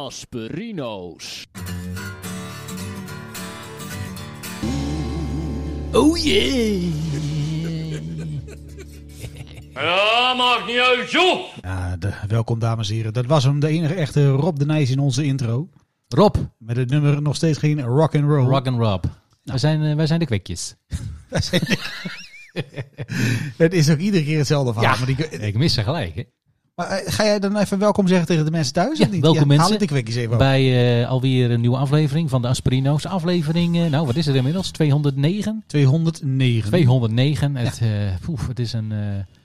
Asperino's. Oh yeah! Ja, maakt niet uit, joh. Ja, de- welkom dames en heren. Dat was hem, de enige echte Rob de Nijs in onze intro. Rob, Met het nummer nog steeds geen rock and roll. Rock and Rob. Wij, zijn, eh, wij zijn de kwikjes. Het is ook iedere keer hetzelfde verhaal. Ja. Maar, die, Ik mis ze gelijk. Hè? Maar, eh, ga jij dan even welkom zeggen tegen de mensen thuis? Ja, welkom Haal mensen. de kwekjes even op. Bij eh, alweer een nieuwe aflevering van de Asperino's. Aflevering, nou wat is het inmiddels? 209? 209. 209. Het, poef, het, is een, eh,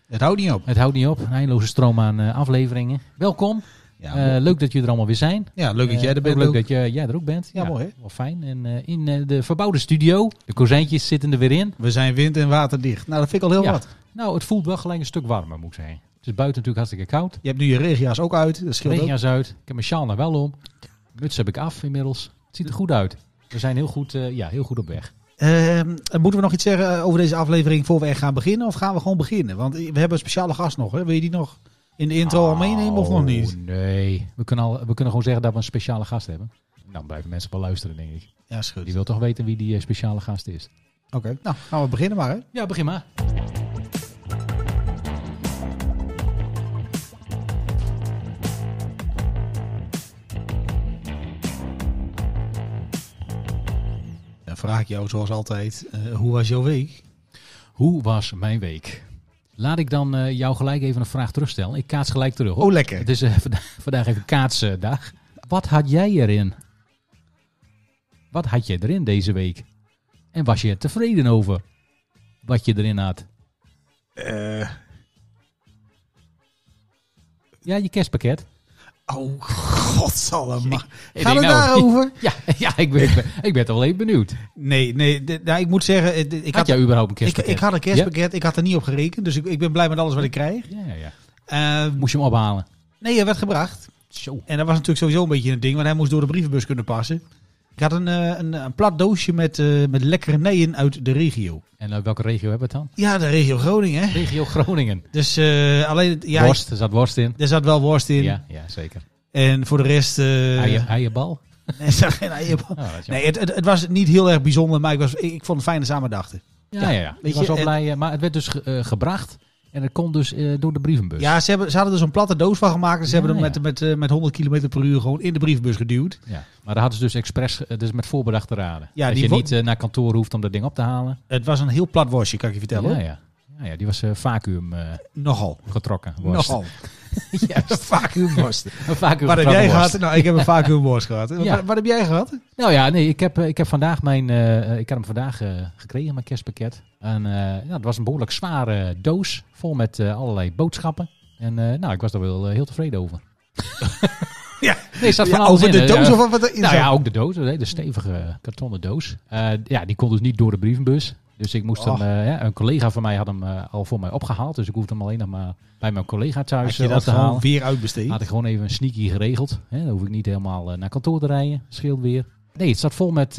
Het houdt niet op. het houdt niet op. Een eindeloze stroom aan afleveringen. Welkom. Ja, leuk dat jullie er allemaal weer zijn. ja leuk dat jij er bent. Leuk ook. dat je, jij er ook bent. Ja, mooi, hè? Wel fijn. En in de verbouwde studio. De kozijntjes zitten er weer in. We zijn wind- en waterdicht. Nou, dat vind ik al heel Ja. wat. Nou, het voelt wel gelijk een stuk warmer, moet ik zeggen. Het is buiten natuurlijk hartstikke koud. Je hebt nu je regia's ook uit. Dat scheelt. Regenjas uit. Ik heb mijn sjaal nog wel om. Muts heb ik af inmiddels. Het ziet er goed uit. We zijn heel goed, eh, ja, heel goed op weg. Ehm, moeten we nog iets zeggen over deze aflevering voor we echt gaan beginnen? Of gaan we gewoon beginnen? Want we hebben een speciale gast nog. Hè? Wil je die nog in de intro al meenemen of nog niet? Oh, nee. We kunnen, al, we kunnen gewoon zeggen dat we een speciale gast hebben. Dan blijven mensen wel luisteren, denk ik. Ja, is goed. Die wil toch weten wie die eh, speciale gast is. Oké, nou gaan we beginnen maar. Hè? Ja, begin maar. Vraag ik jou zoals altijd, eh, hoe was jouw week? Hoe was mijn week? Laat ik dan eh, jou gelijk even een vraag terugstellen. Ik kaats gelijk terug. Hoor. Oh, lekker. Het is eh, vandaag, vandaag even kaatsdag. Wat had jij erin? Wat had je erin deze week? En was je tevreden over wat je erin had? Eh, Ja, je kerstpakket. Oh, godsamme. Ik Gaat het nou, daarover? Ja, ja ik, ben, ik, ben, ik ben toch wel even benieuwd. Nee, nee. nou, ik moet zeggen, eh, ik Had had, jij überhaupt een ik, kerstpakket? ik had een kerstpakket. Ik had er niet op gerekend. Dus ik, ik ben blij met alles wat ik krijg. Ja, ja, ja. Eh, Moest je hem ophalen? nee, hij werd gebracht. Zo. En dat was natuurlijk sowieso een beetje een ding, want hij moest door de brievenbus kunnen passen. Ik had een, eh, een, een plat doosje met, eh met lekkernijen uit de regio. En uit welke regio hebben we het dan? Ja, de regio Groningen. Hè? Regio Groningen. Dus eh, alleen, ja, worst, er zat worst in. er zat wel worst in. Ja, ja zeker. En voor de rest... Eier, eierbal? er zat geen eierbal. Oh, Nee, het, het, het was niet heel erg bijzonder, maar ik, was, ik, ik vond het fijne samendachten. ja, ja, ja. weet Ik was wel blij. Maar het werd dus ge- gebracht. En het kon dus eh, door de brievenbus. Ja, ze, hebben, ze hadden er zo'n platte doos van gemaakt. en Ze Ja, hebben hem ja. met, met, met 100 km per uur gewoon in de brievenbus geduwd. Ja. Maar daar hadden ze dus expres, eh, dus met voorbedachte raden. Ja, dat je niet eh, naar kantoor hoeft om dat ding op te halen. Het was een heel plat worstje, kan ik je vertellen. Ja, ja. Ja, ja, die was vacuüm Nogal. getrokken. worst. Nogal. Juist. Vacuümworst. Een vacuüm Wat heb jij gehad? Nou, ik heb een vacuümworst gehad. Ja. Wat, wat heb jij gehad? Nou ja, nee, ik heb, eh, ik heb vandaag mijn, eh, ik heb hem vandaag eh, gekregen, mijn kerstpakket. En eh, ja, het was een behoorlijk zware doos, vol met allerlei boodschappen. En nou, ik was daar wel heel tevreden over. Ja. Nee, zat van Ja, alles over in. de doos of wat erin Nou zat? ja, ook de doos, hè, de stevige kartonnen doos. Ja, die kon dus niet door de brievenbus. Dus ik moest Oh. hem, eh, ja, een collega van mij had hem eh, al voor mij opgehaald. Dus ik hoefde hem alleen nog maar bij mijn collega thuis Had je eh, dat te halen. weer uitbesteed? Had ik gewoon even een sneaky geregeld. Hè? Dan hoef ik niet helemaal naar kantoor te rijden. Scheelt weer. Nee, het zat vol met,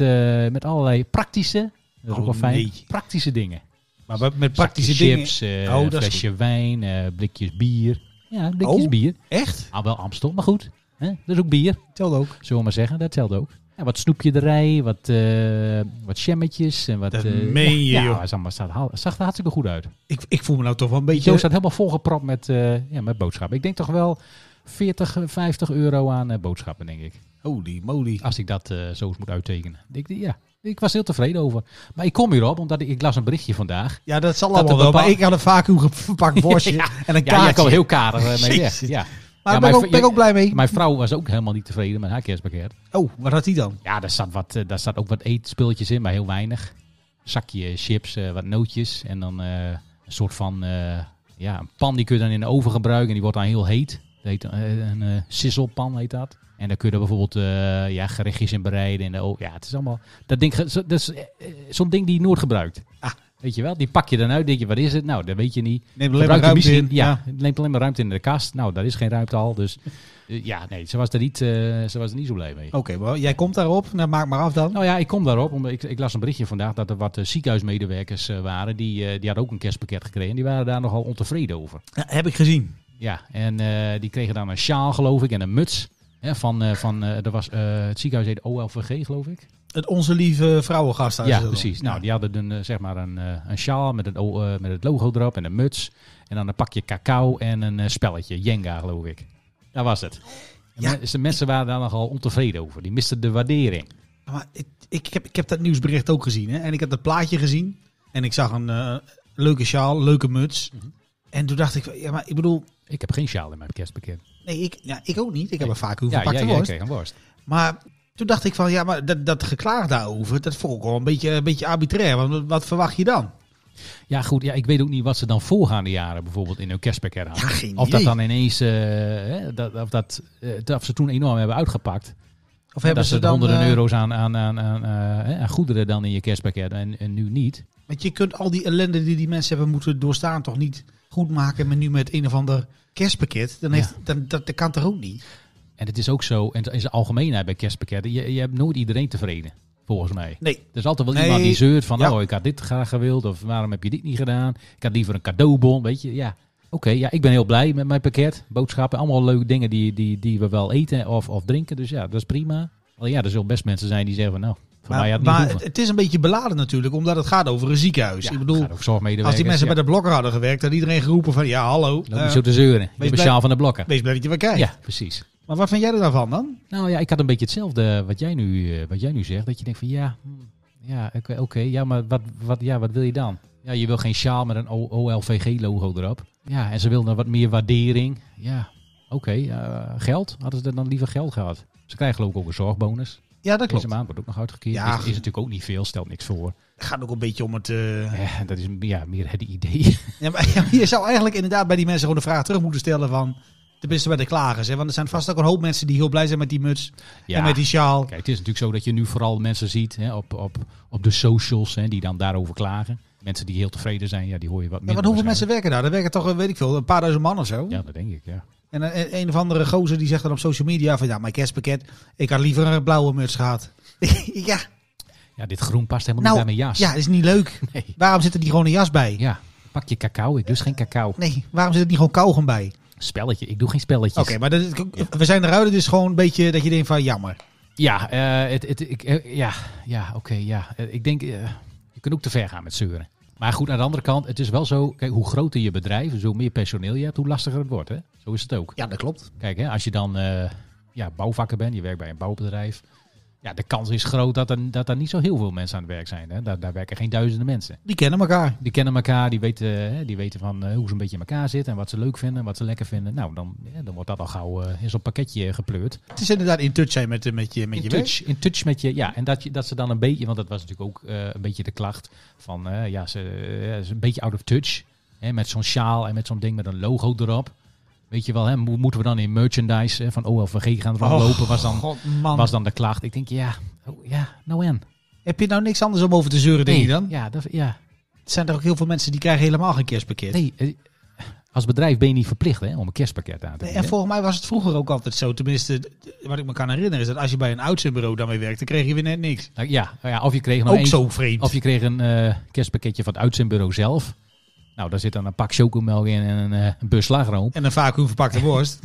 met allerlei praktische, dat is Oh, ook wel fijn, nee. praktische dingen. Maar met- praktische Zakje dingen... chips, Oh, flesje wijn, blikjes bier. Ja, blikjes Oh. bier. Echt? Ah, wel Amstel, maar goed. Hè? Dat is ook bier, Telt ook. zullen we maar zeggen. Dat telt ook. Ja, wat snoepje erij, wat, eh wat jammetjes en wat... Dat eh, meen ja, je, ja, joh. zag, maar- het zag, er hartstikke goed uit. Ik, ik voel me nou toch wel een beetje... doos staat helemaal volgepropt met, eh, ja, met boodschappen. Ik denk toch wel 40, 50 euro aan boodschappen, denk ik. Holy moly. Als ik dat zo eens moet uittekenen. Ik, ja, ik was heel tevreden over. Maar ik kom hierop, omdat ik, ik las een berichtje vandaag. Ja, dat zal allemaal wel. Maar ik had een vacuüm verpakt worstje Ja. en een Ja, kaartje. heel karig eh, mee weg. Jezus. Ja. Maar Ja, daar ben, ik ook, ben ook blij mee. Mijn vrouw was ook helemaal niet tevreden met haar kerstpakket. Oh, wat had hij dan? Ja, daar zat, wat, eh, daar zat ook wat eetspulletjes in, maar heel weinig. Zakje chips, eh, wat nootjes en dan eh, een soort van ja, een pan die kun je dan in de oven gebruiken en die wordt dan heel heet. Dat heet een eh sizzlepan heet dat. En daar kun je bijvoorbeeld ja, gerechtjes in bereiden. In de oven. Ja, het is allemaal... Dat ding, zo- dat is zo'n ding die je nooit gebruikt. Ah. Weet je wel? Die pak je dan uit, denk je, wat is het? Nou, dat weet je niet. Neem alleen maar ruimte in. ja, het neemt alleen maar ruimte in de kast. Nou, daar is geen ruimte al. Dus eh, ja, nee, ze was, er niet, eh, ze was er niet zo blij mee. Oké, maar jij komt daarop. Nou, maak maar af dan. Nou ja, ik kom daarop. Omdat ik, ik las een berichtje vandaag dat er wat eh, ziekenhuismedewerkers waren. Die, die hadden ook een kerstpakket gekregen. Die waren daar nogal ontevreden over. Ja, heb ik gezien. Ja, en die kregen dan een sjaal, geloof ik, en een muts. Hè, van, van er was, het ziekenhuis heet OLVG, geloof ik. Het Onze Lieve Vrouwengasthuis. Ja, precies. Nou, Ja. die hadden een, eh, zeg maar een, eh, een sjaal met, een, eh, met het logo erop en een muts. En dan een pakje cacao en een spelletje, Jenga, geloof ik. Dat was het. Ja. dus de mensen waren daar nogal ontevreden over. Die misten de waardering. Maar ik, ik, heb, ik heb dat nieuwsbericht ook gezien. Hè? En ik heb dat plaatje gezien. En ik zag een leuke sjaal, leuke muts. Mhm. En toen dacht ik, ja, maar ik bedoel... Ik heb geen sjaal in mijn kerstpakket. Nee, ik, ja, ik ook niet. Ik heb een vaak Ja, jij, jij worst. kreeg een worst. Maar toen dacht ik van, ja, maar dat, dat geklaag daarover, dat vond ik wel een beetje, een beetje arbitrair. Want wat- verwacht je dan? Ja, goed. Ja, ik weet ook niet wat ze dan voorgaande jaren bijvoorbeeld in hun kerstpakket hadden. Ja, geen of dat dan ineens, eh, hè, dat, of dat, eh, dat ze toen enorm hebben uitgepakt. Of hebben dat ze dan... honderden eh, euro's aan, aan, aan, aan, hè, aan goederen dan in je kerstpakket en, en nu niet. Want je kunt al die ellende die die mensen hebben moeten doorstaan toch niet goed maken met nu met een of ander kerstpakket. Dan heeft, dan, dat, dat kan toch ook niet? En het is ook zo, en in zijn algemeenheid bij kerstpakketten, je, je hebt nooit iedereen tevreden, volgens mij. Nee. Er is altijd wel Nee, iemand die zeurt van, ja. oh, ik had dit graag gewild, of waarom heb je dit niet gedaan? Ik had liever een cadeaubon, weet je. Ja, oké, ja, ik ben heel blij met mijn pakket. Boodschappen, allemaal leuke dingen die, die, die we wel eten of, of drinken. Dus ja, dat is prima. Al ja, er zullen best mensen zijn die zeggen van, nou, voor mij Maar, had het niet maar het, het is een beetje beladen natuurlijk, omdat het gaat over een ziekenhuis. Ja, ik bedoel, als die mensen ja, bij de blokker hadden gewerkt, had iedereen geroepen van, ja, hallo, loop eh, niet zo te zeuren. Je sjaal van de blokken. wees blij dat je wat kijkt. Ja, precies. Maar wat vind jij er dan van dan? Nou ja, ik had een beetje hetzelfde wat jij nu, eh, wat jij nu zegt. Dat je denkt van ja, hmm, ja oké, ja, maar wat, wat, ja, wat wil je dan? Ja, je wil geen sjaal met een OLVG-logo erop. Ja, en ze wilden wat meer waardering. Ja, oké, eh, geld. Hadden ze er dan liever geld gehad? Ze krijgen geloof ik ook een zorgbonus. Ja, dat Deze klopt. maand wordt ook nog uitgekeerd. Ja. Is, is natuurlijk ook niet veel, stelt niks voor. Het gaat ook een beetje om het... eh, Eh, dat is ja, meer het idee. Ja, maar, ja, maar je zou eigenlijk inderdaad bij die mensen gewoon de vraag terug moeten stellen van... Tenminste bij de klagers. Hè? Want er zijn vast ook een hoop mensen die heel blij zijn met die muts ja, en met die sjaal. Kijk, het is natuurlijk zo dat je nu vooral mensen ziet hè, op, op, op de socials hè, die dan daarover klagen. Mensen die heel tevreden zijn, ja, die hoor je wat Ja, minder. want hoeveel mensen werken daar? Er werken toch, eh, weet ik veel, een paar duizend man of zo. Ja, dat denk ik, ja. En een, een of andere gozer die zegt dan op social media van... Ja, mijn kerstpakket, ik had liever een blauwe muts gehad. ja, Ja, dit groen past helemaal nou, niet bij mijn jas. ja, dat is niet leuk. Nee. Waarom zit er niet gewoon een jas bij? Ja, pak je cacao. Ik dus geen cacao. Nee, waarom zit er niet gewoon kauwgom bij? Spelletje. Ik doe geen spelletjes. Oké, maar dat we zijn eruit. Het is gewoon een beetje dat je denkt van jammer. Ja, eh, het, het, ik, eh, ja, ja oké, ja. Eh, ik denk, je kunt ook te ver gaan met zeuren. Maar goed, aan de andere kant, het is wel zo, kijk, hoe groter je bedrijf, dus hoe meer personeel je hebt, hoe lastiger het wordt. Hè? Zo is het ook. Ja, dat klopt. Kijk, hè, als je dan ja, bouwvakker bent, je werkt bij een bouwbedrijf. Ja, de kans is groot dat er, dat er niet zo heel veel mensen aan het werk zijn. Hè? Daar, daar werken geen duizenden mensen. Die kennen elkaar. Die kennen elkaar, die weten, hè, die weten van eh, hoe ze een beetje in elkaar zitten en wat ze leuk vinden en wat ze lekker vinden. Nou, dan, dan wordt dat al gauw eh, in zo'n pakketje gepleurd. Het is inderdaad in touch zijn met, met je, met In je werk. touch, in touch met je, ja. En dat, je, dat ze dan een beetje, want dat was natuurlijk ook eh, een beetje de klacht van, eh, ja, ze eh, is een beetje out of touch. Hè, met zo'n sjaal en met zo'n ding met een logo erop. Weet je wel, hè, mo- moeten we dan in merchandise hè, van OLVG gaan rondlopen, was dan, Oh, God, man. was dan de klacht. Ik denk, ja, oh, ja, nou en. Heb je nou niks anders om over te zeuren, denk je dan? Ja, dat, ja, Er zijn er ook heel veel mensen die krijgen helemaal geen kerstpakket. nee. eh, Als bedrijf ben je niet verplicht hè, om een kerstpakket aan te Nee, bieden. En volgens mij was het vroeger ook altijd zo. Tenminste, wat ik me kan herinneren is dat als je bij een uitzendbureau daarmee werkte, dan kreeg je weer net niks. Nou, ja, ja, of je kreeg nog ook eens- zo vreemd. Of je kreeg een eh, kerstpakketje van het uitzendbureau zelf. Nou, daar zit dan een pak chocomelk in en een, een bus slagroom. En een vacuüm verpakte worst,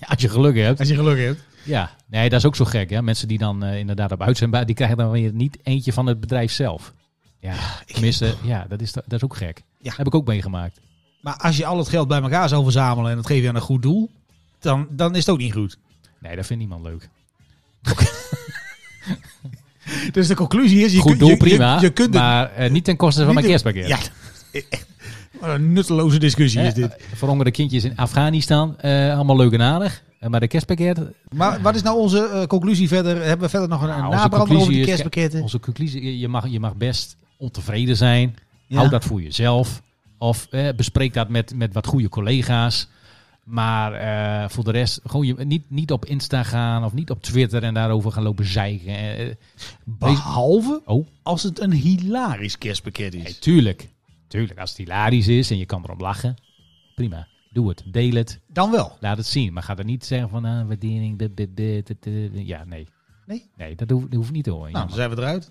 Als je geluk hebt. als je geluk hebt. Ja, nee, dat is ook zo gek. Hè? Mensen die dan eh, inderdaad op uitzendbaar, die krijgen dan weer niet eentje van het bedrijf zelf. Ja, tenminste, ja, dat is, dat is ook gek. Ja. Heb ik ook meegemaakt. Maar als je al het geld bij elkaar zou verzamelen en dat geef je aan een goed doel, dan, dan is het ook niet goed. Nee, dat vindt niemand leuk. Dus de conclusie is, je, Goed kunt- doel, je, prima. je, je kunt het maar eh, niet ten koste van mijn kerstpakket. Ja, een nutteloze discussie is dit. eh, Verhongerde kindjes in Afghanistan, eh, allemaal leuk en aardig. Eh, maar de kerstpakket, Maar wat is nou onze eh, conclusie verder? Hebben we verder nog een, Nou, nabrander over is- kerstpakketten? onze conclusie, je- je mag, je mag best ontevreden zijn. Ja. Hou dat voor jezelf. Of eh, bespreek dat met, met wat goede collega's. Maar eh, voor de rest, gewoon je, niet, niet op Insta gaan of niet op Twitter en daarover gaan lopen zeiken. Eh, eh, Behalve oh, als het een hilarisch kerstpakket is. tuurlijk. Tuurlijk, als het hilarisch is en je kan erom lachen. Prima, doe het. Deel het. Dan wel. Laat het zien. Maar ga er niet zeggen van ah, waardering. dit, dit, dit, dit, dit. Ja, nee. Nee? Nee, dat hoeft, dat hoeft niet te horen. Nou, dan zijn we eruit.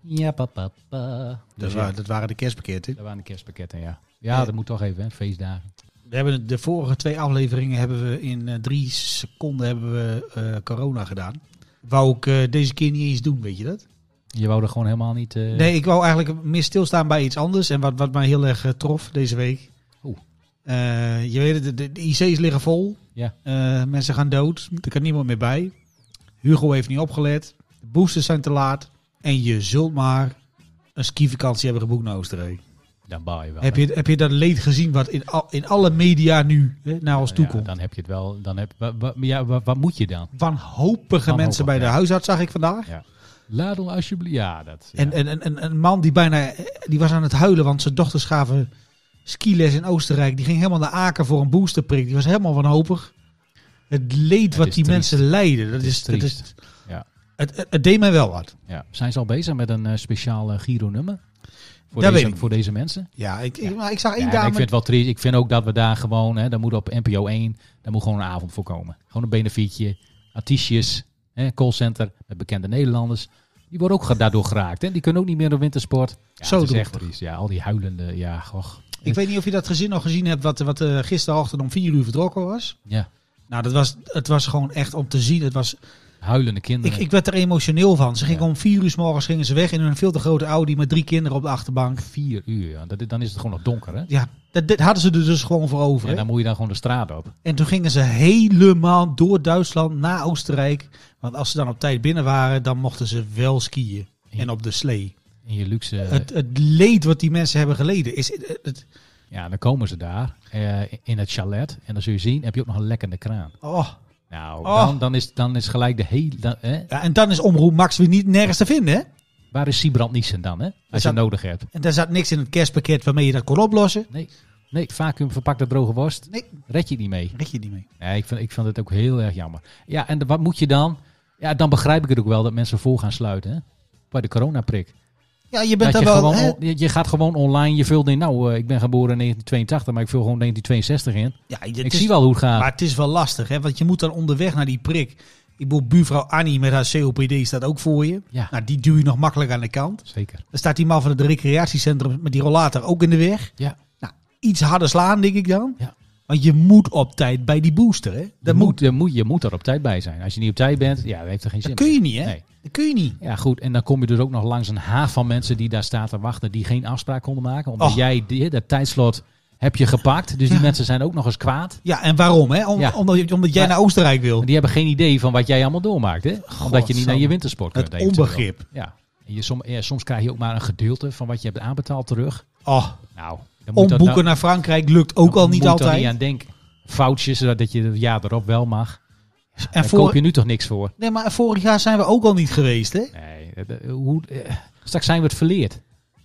Ja, papa. Pa. Dat, waren, dat waren de kerstpakketten. dat waren de kerstpakketten, ja. Ja, Ja. dat moet toch even, hè, feestdagen. We hebben de vorige twee afleveringen hebben we in eh, drie seconden hebben we eh, corona gedaan. Wou ik eh, deze keer niet eens doen, weet je dat? Je wou er gewoon helemaal niet... Nee, ik wou eigenlijk meer stilstaan bij iets anders. En wat, wat mij heel erg trof deze week. Oeh. Eh, je weet het, de, de, IC's liggen vol. Ja. Mensen gaan dood. Er kan niemand meer bij. Hugo heeft niet opgelet. De boosters zijn te laat. En je zult maar een skivakantie hebben geboekt naar Oostenrijk. Dan baal je wel. Heb je, heb je dat leed gezien wat in, al, in alle media nu hè, naar ons toe Ja, komt? dan heb je het wel. Dan heb, wa- wa- ja, wa- wat moet je dan? Wanhopige Wanhopig, mensen bij de huisarts zag ik vandaag. Ja. Alsjeblieft. Ja, dat. En, en, en, en een man die bijna die was aan het huilen, want zijn dochters gaven skiles in Oostenrijk. Die ging helemaal naar Aken voor een boosterprik. Die was helemaal wanhopig. Het leed wat die triest. mensen lijden, dat Het is dat is, het, het, het deed mij wel wat. ja. Zijn ze al bezig met een eh, speciaal eh, Giro-nummer? Voor, Dat deze, voor deze mensen? Ja, ik. Ik, maar ik zag één Ja, dame. ik vind het wel triest. Ik vind ook dat we daar gewoon, hè, daar moet op NPO 1, daar moet gewoon een avond voor komen. Gewoon een benefietje, artiestjes, hè, callcenter met bekende Nederlanders. Die worden ook daardoor geraakt. Hè. Die kunnen ook niet meer naar wintersport. Ja, Zo het is echt triest. Ja, al die huilende, ja, goh. Ik weet niet of je dat gezin nog gezien hebt, wat, wat eh, gisterochtend om vier uur vertrokken was. Ja, Nou, dat was, het was gewoon echt om te zien. Het was, huilende ik, kinderen. ik werd er emotioneel van. Ze gingen Ja. om vier uur s morgens gingen ze weg in een veel te grote Audi met drie kinderen op de achterbank. Vier uur, ja. dat, dan is het gewoon nog donker. Hè. Ja, dat, dit hadden ze er dus gewoon voor over. En dan moet je dan gewoon de straat op. En toen gingen ze helemaal door Duitsland naar Oostenrijk. Want als ze dan op tijd binnen waren, dan mochten ze wel skiën. Ja. En op de slee. In je luxe... Het, het leed wat die mensen hebben geleden is... Het, het- Ja, dan komen ze daar eh, in het chalet. En dan zul je zien, heb je ook nog een lekkende kraan. oh. Nou, Oh. dan, dan, is, dan is gelijk de hele... hè? ja, en dan is Omroep Max weer niet nergens te vinden. Hè? Waar is Siebrand Niesen dan, hè? Als je zat- het nodig hebt. En daar zat niks in het kerstpakket waarmee je dat kon oplossen. Nee, nee vacuüm verpakte droge worst. Nee, Red je niet mee. red je niet mee. Nee, ik vind, ik vind het ook heel erg jammer. Ja, en de- wat moet je dan? Ja, dan begrijp ik het ook wel dat mensen vol gaan sluiten, hè? Bij de coronaprik. Ja, je bent Dat daar je, wel... gewoon, je, je gaat gewoon online, je vult in, nou, eh, ik ben geboren in 1982, maar ik vul gewoon 1962 in. Ja, ik is- zie wel hoe het gaat. Maar het is wel lastig, hè? want je moet dan onderweg naar die prik. Ik bedoel, buurvrouw Annie met haar COPD staat ook voor je. Ja, Nou, die duw je nog makkelijk aan de kant. zeker. Dan staat die man van het recreatiecentrum met die rollator ook in de weg. Ja. Nou, iets harder slaan, denk ik dan. Ja. Want je moet op tijd bij die booster, hè? Je Dat moet, moet. je, moet, je moet er op tijd bij zijn. Als je niet op tijd bent, ja, dan heeft er geen zin Dat kun je niet, hè? Nee. Dat kun je niet. Ja, goed. En dan kom je dus ook nog langs een haaf van mensen die daar staan te wachten, die geen afspraak konden maken. Omdat Och. jij die, dat tijdslot heb je gepakt. Dus die Ja. mensen zijn ook nog eens kwaad. Ja, en waarom, hè? Om, Ja. omdat, omdat jij naar Oostenrijk wil. Die hebben geen idee van wat jij allemaal doormaakt. Hè? Omdat je niet naar je wintersport kunt. Het onbegrip. Ja. En je, som, ja, soms krijg je ook maar een gedeelte van wat je hebt aanbetaald terug. Oh, Nou, dan moet dat omboeken nou- naar Frankrijk lukt ook al niet moet er altijd. niet aan denken. Foutjes, zodat je het jaar erop wel mag. En Daar voor, koop je nu toch niks voor? Nee, maar vorig jaar zijn we ook al niet geweest, hè? Nee, hoe, eh, straks zijn we het verleerd.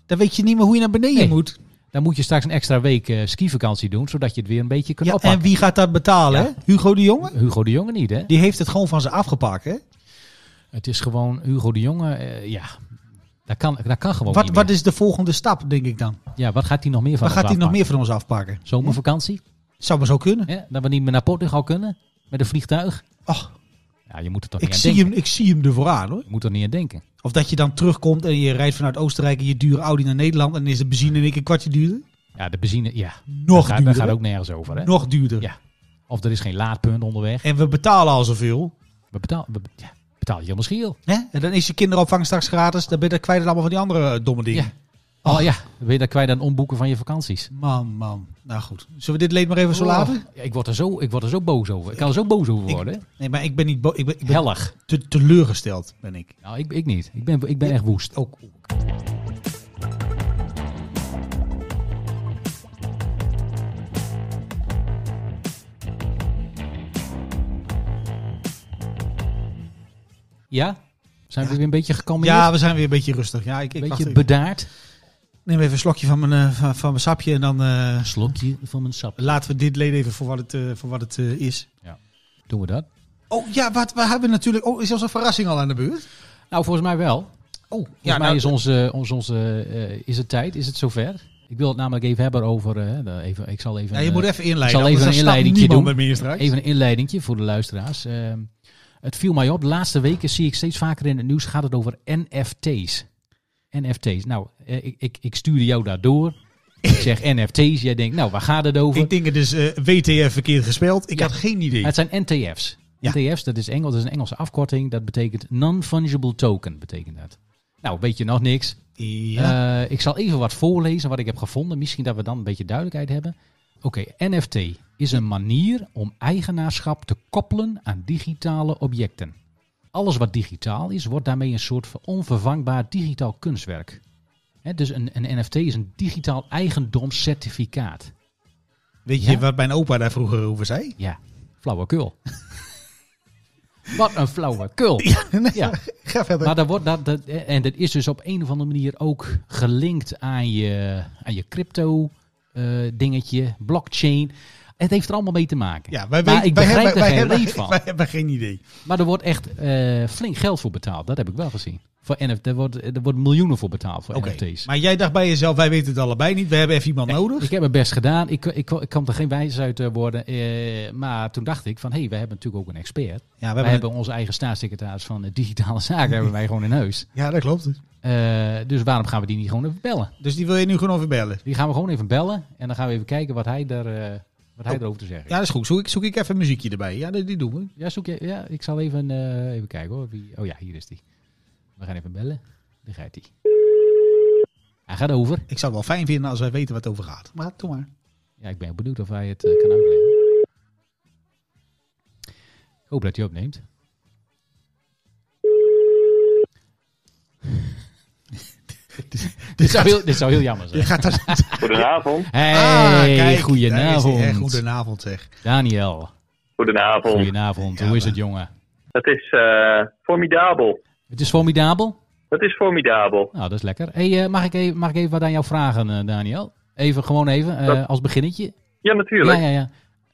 Dan weet je niet meer hoe je naar beneden Nee. moet. Dan moet je straks een extra week eh, skivakantie doen, zodat je het weer een beetje kunt Ja, oppakken. en wie gaat dat betalen, Ja. Hugo de Jonge? Hugo de Jonge niet, hè? Die heeft het gewoon van ze afgepakt, hè? Het is gewoon Hugo de Jonge, eh, ja, dat kan, dat kan gewoon Wat, niet wat is de volgende stap, denk ik dan? Ja, wat gaat hij nog meer van Wat gaat ons hij nog afpakken? meer van ons afpakken? Zomervakantie? Zou maar zo kunnen. Hè? Dat we niet meer naar Portugal kunnen met een vliegtuig? Och, Ja, je moet er toch ik niet aan zie, denken. hem, ik zie hem ervoor aan, hoor. Je moet er niet aan denken. Of dat je dan terugkomt en je rijdt vanuit Oostenrijk en je dure Audi naar Nederland en dan is de benzine in één keer een kwartje duurder. Ja, de benzine, ja, Nog duurder. gaat ook nergens over. Hè? Nog duurder. Ja. Of er is geen laadpunt onderweg. En we betalen al zoveel. We betalen, we, ja, betaal je helemaal schil. Hè? En dan is je kinderopvang straks gratis. Dan ben je kwijt allemaal van die andere domme dingen. Ja. Oh ja, ben je dan kwijt aan omboeken van je vakanties. Man, man. Nou goed. Zullen we dit leed maar even zo laten? Oh, ja, ik, word er zo, ik word er zo boos over. Ik kan er zo boos over worden. Nee, maar ik ben niet bo- ik ben, ik ben Hellig. te, teleurgesteld, ben ik. Nou, ik, ik niet. Ik ben, ik ben echt woest. Ook. Ja? Zijn we weer een beetje gekalmeerd? Ja, we zijn weer een beetje rustig. Ja, ik, ik, wacht beetje bedaard. Neem even een slokje van mijn, eh, van, van mijn sapje en dan eh, Slokje van mijn sap. laten we dit leed even voor wat het, eh, voor wat het is. Doen we dat? Oh ja, wat we hebben natuurlijk. Oh, is onze verrassing al aan de beurt? Nou, volgens mij wel. Oh, Volgens ja, mij nou, is, onze, onze, eh, is het tijd, is het zover. Ik wil het namelijk even hebben over... even, ik zal even, ja, je moet even inleiden. ik zal even een inleidingje doen. even een inleidingje voor de luisteraars. Ehm, het viel mij op, de laatste weken zie ik steeds vaker in het nieuws gaat het over NFT's. NFT's. Nou, eh, ik, ik, ik stuurde jou daardoor. Ik zeg NFT's. Jij denkt, nou, waar gaat het over? Ik denk het dus eh, WTF verkeerd gespeld. Ik Ja. had geen idee. Het zijn NTF's. Ja. NTF's, dat is, Engels, dat is een Engelse afkorting. Dat betekent non-fungible token, betekent dat. Nou, weet je nog niks. Ja. Eh, ik zal even wat voorlezen wat ik heb gevonden. Misschien dat we dan een beetje duidelijkheid hebben. Oké, NFT is een manier om eigenaarschap te koppelen aan digitale objecten. Alles wat digitaal is, wordt daarmee een soort van onvervangbaar digitaal kunstwerk. Dus een, een NFT is een digitaal eigendomscertificaat. Weet je ja. wat mijn opa daar vroeger over zei? Ja, flauwekul. wat een flauwekul. nee, Ja. Ga verder. Maar dat wordt, dat, dat, en dat is dus op een of andere manier ook gelinkt aan je, aan je crypto eh, dingetje, blockchain. Het heeft er allemaal mee te maken. ja, wij, maar ik wij, begrijp hebben, er wij, geen hebben, reet van. wij hebben geen idee. Maar er wordt echt eh, flink geld voor betaald. Dat heb ik wel gezien. Voor NFT, er, wordt, er wordt miljoenen voor betaald voor. NFT's. Maar jij dacht bij jezelf, wij weten het allebei niet. We hebben even iemand nodig. Ik heb mijn best gedaan. Ik, ik, ik kan er geen wijs uit eh, worden. eh, maar toen dacht ik van, hé, hey, we hebben natuurlijk ook een expert. ja, we Wij hebben, onze eigen staatssecretaris van digitale zaken hebben wij gewoon in huis. ja, dat klopt. Dus waarom gaan we die niet gewoon even bellen? Dus die wil je nu gewoon even bellen. Die gaan we gewoon even bellen. En dan gaan we even kijken wat hij, daar, wat hij Oh. erover te zeggen Ja, dat is goed. Zoek ik, zoek ik even een muziekje erbij. Ja, die, die doen we. Ja, zoek je, ja, ik zal even, eh, even kijken hoor. Wie, oh ja, hier is die. We gaan even bellen. Daar gaat hij. Hij gaat over. Ik zou het wel fijn vinden als wij weten wat het over gaat. Maar doe maar. Ja, ik ben benieuwd of hij het eh, kan uitleggen. Ik hoop dat hij opneemt. dit, zou heel, dit zou heel jammer zijn. Je gaat daar... Goedenavond. Hey, Ah, kijk, goedenavond. Goedenavond zeg. Daniel, Goedenavond. goedenavond. Ja, Hoe is het, jongen? Het is eh, formidabel. Het is formidabel. Het is formidabel. Nou, dat is lekker. Hey, eh, mag, ik even, mag ik even wat aan jou vragen, eh, Daniel? Even, gewoon even, eh, Dat- als beginnetje. Ja, natuurlijk. Ja, ja, ja.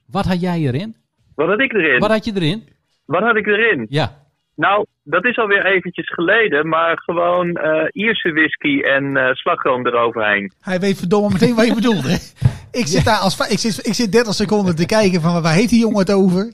Wat had jij erin? Wat had ik erin? Wat had je erin? Wat had ik erin? Ja. Nou, dat is alweer eventjes geleden, maar gewoon eh Ierse whisky en eh slagroom eroverheen. Hij weet verdomme meteen wat je bedoelt. Hè? Ik zit daar als... Ik zit, ik zit 30 seconden te kijken van waar heet die jongen het over?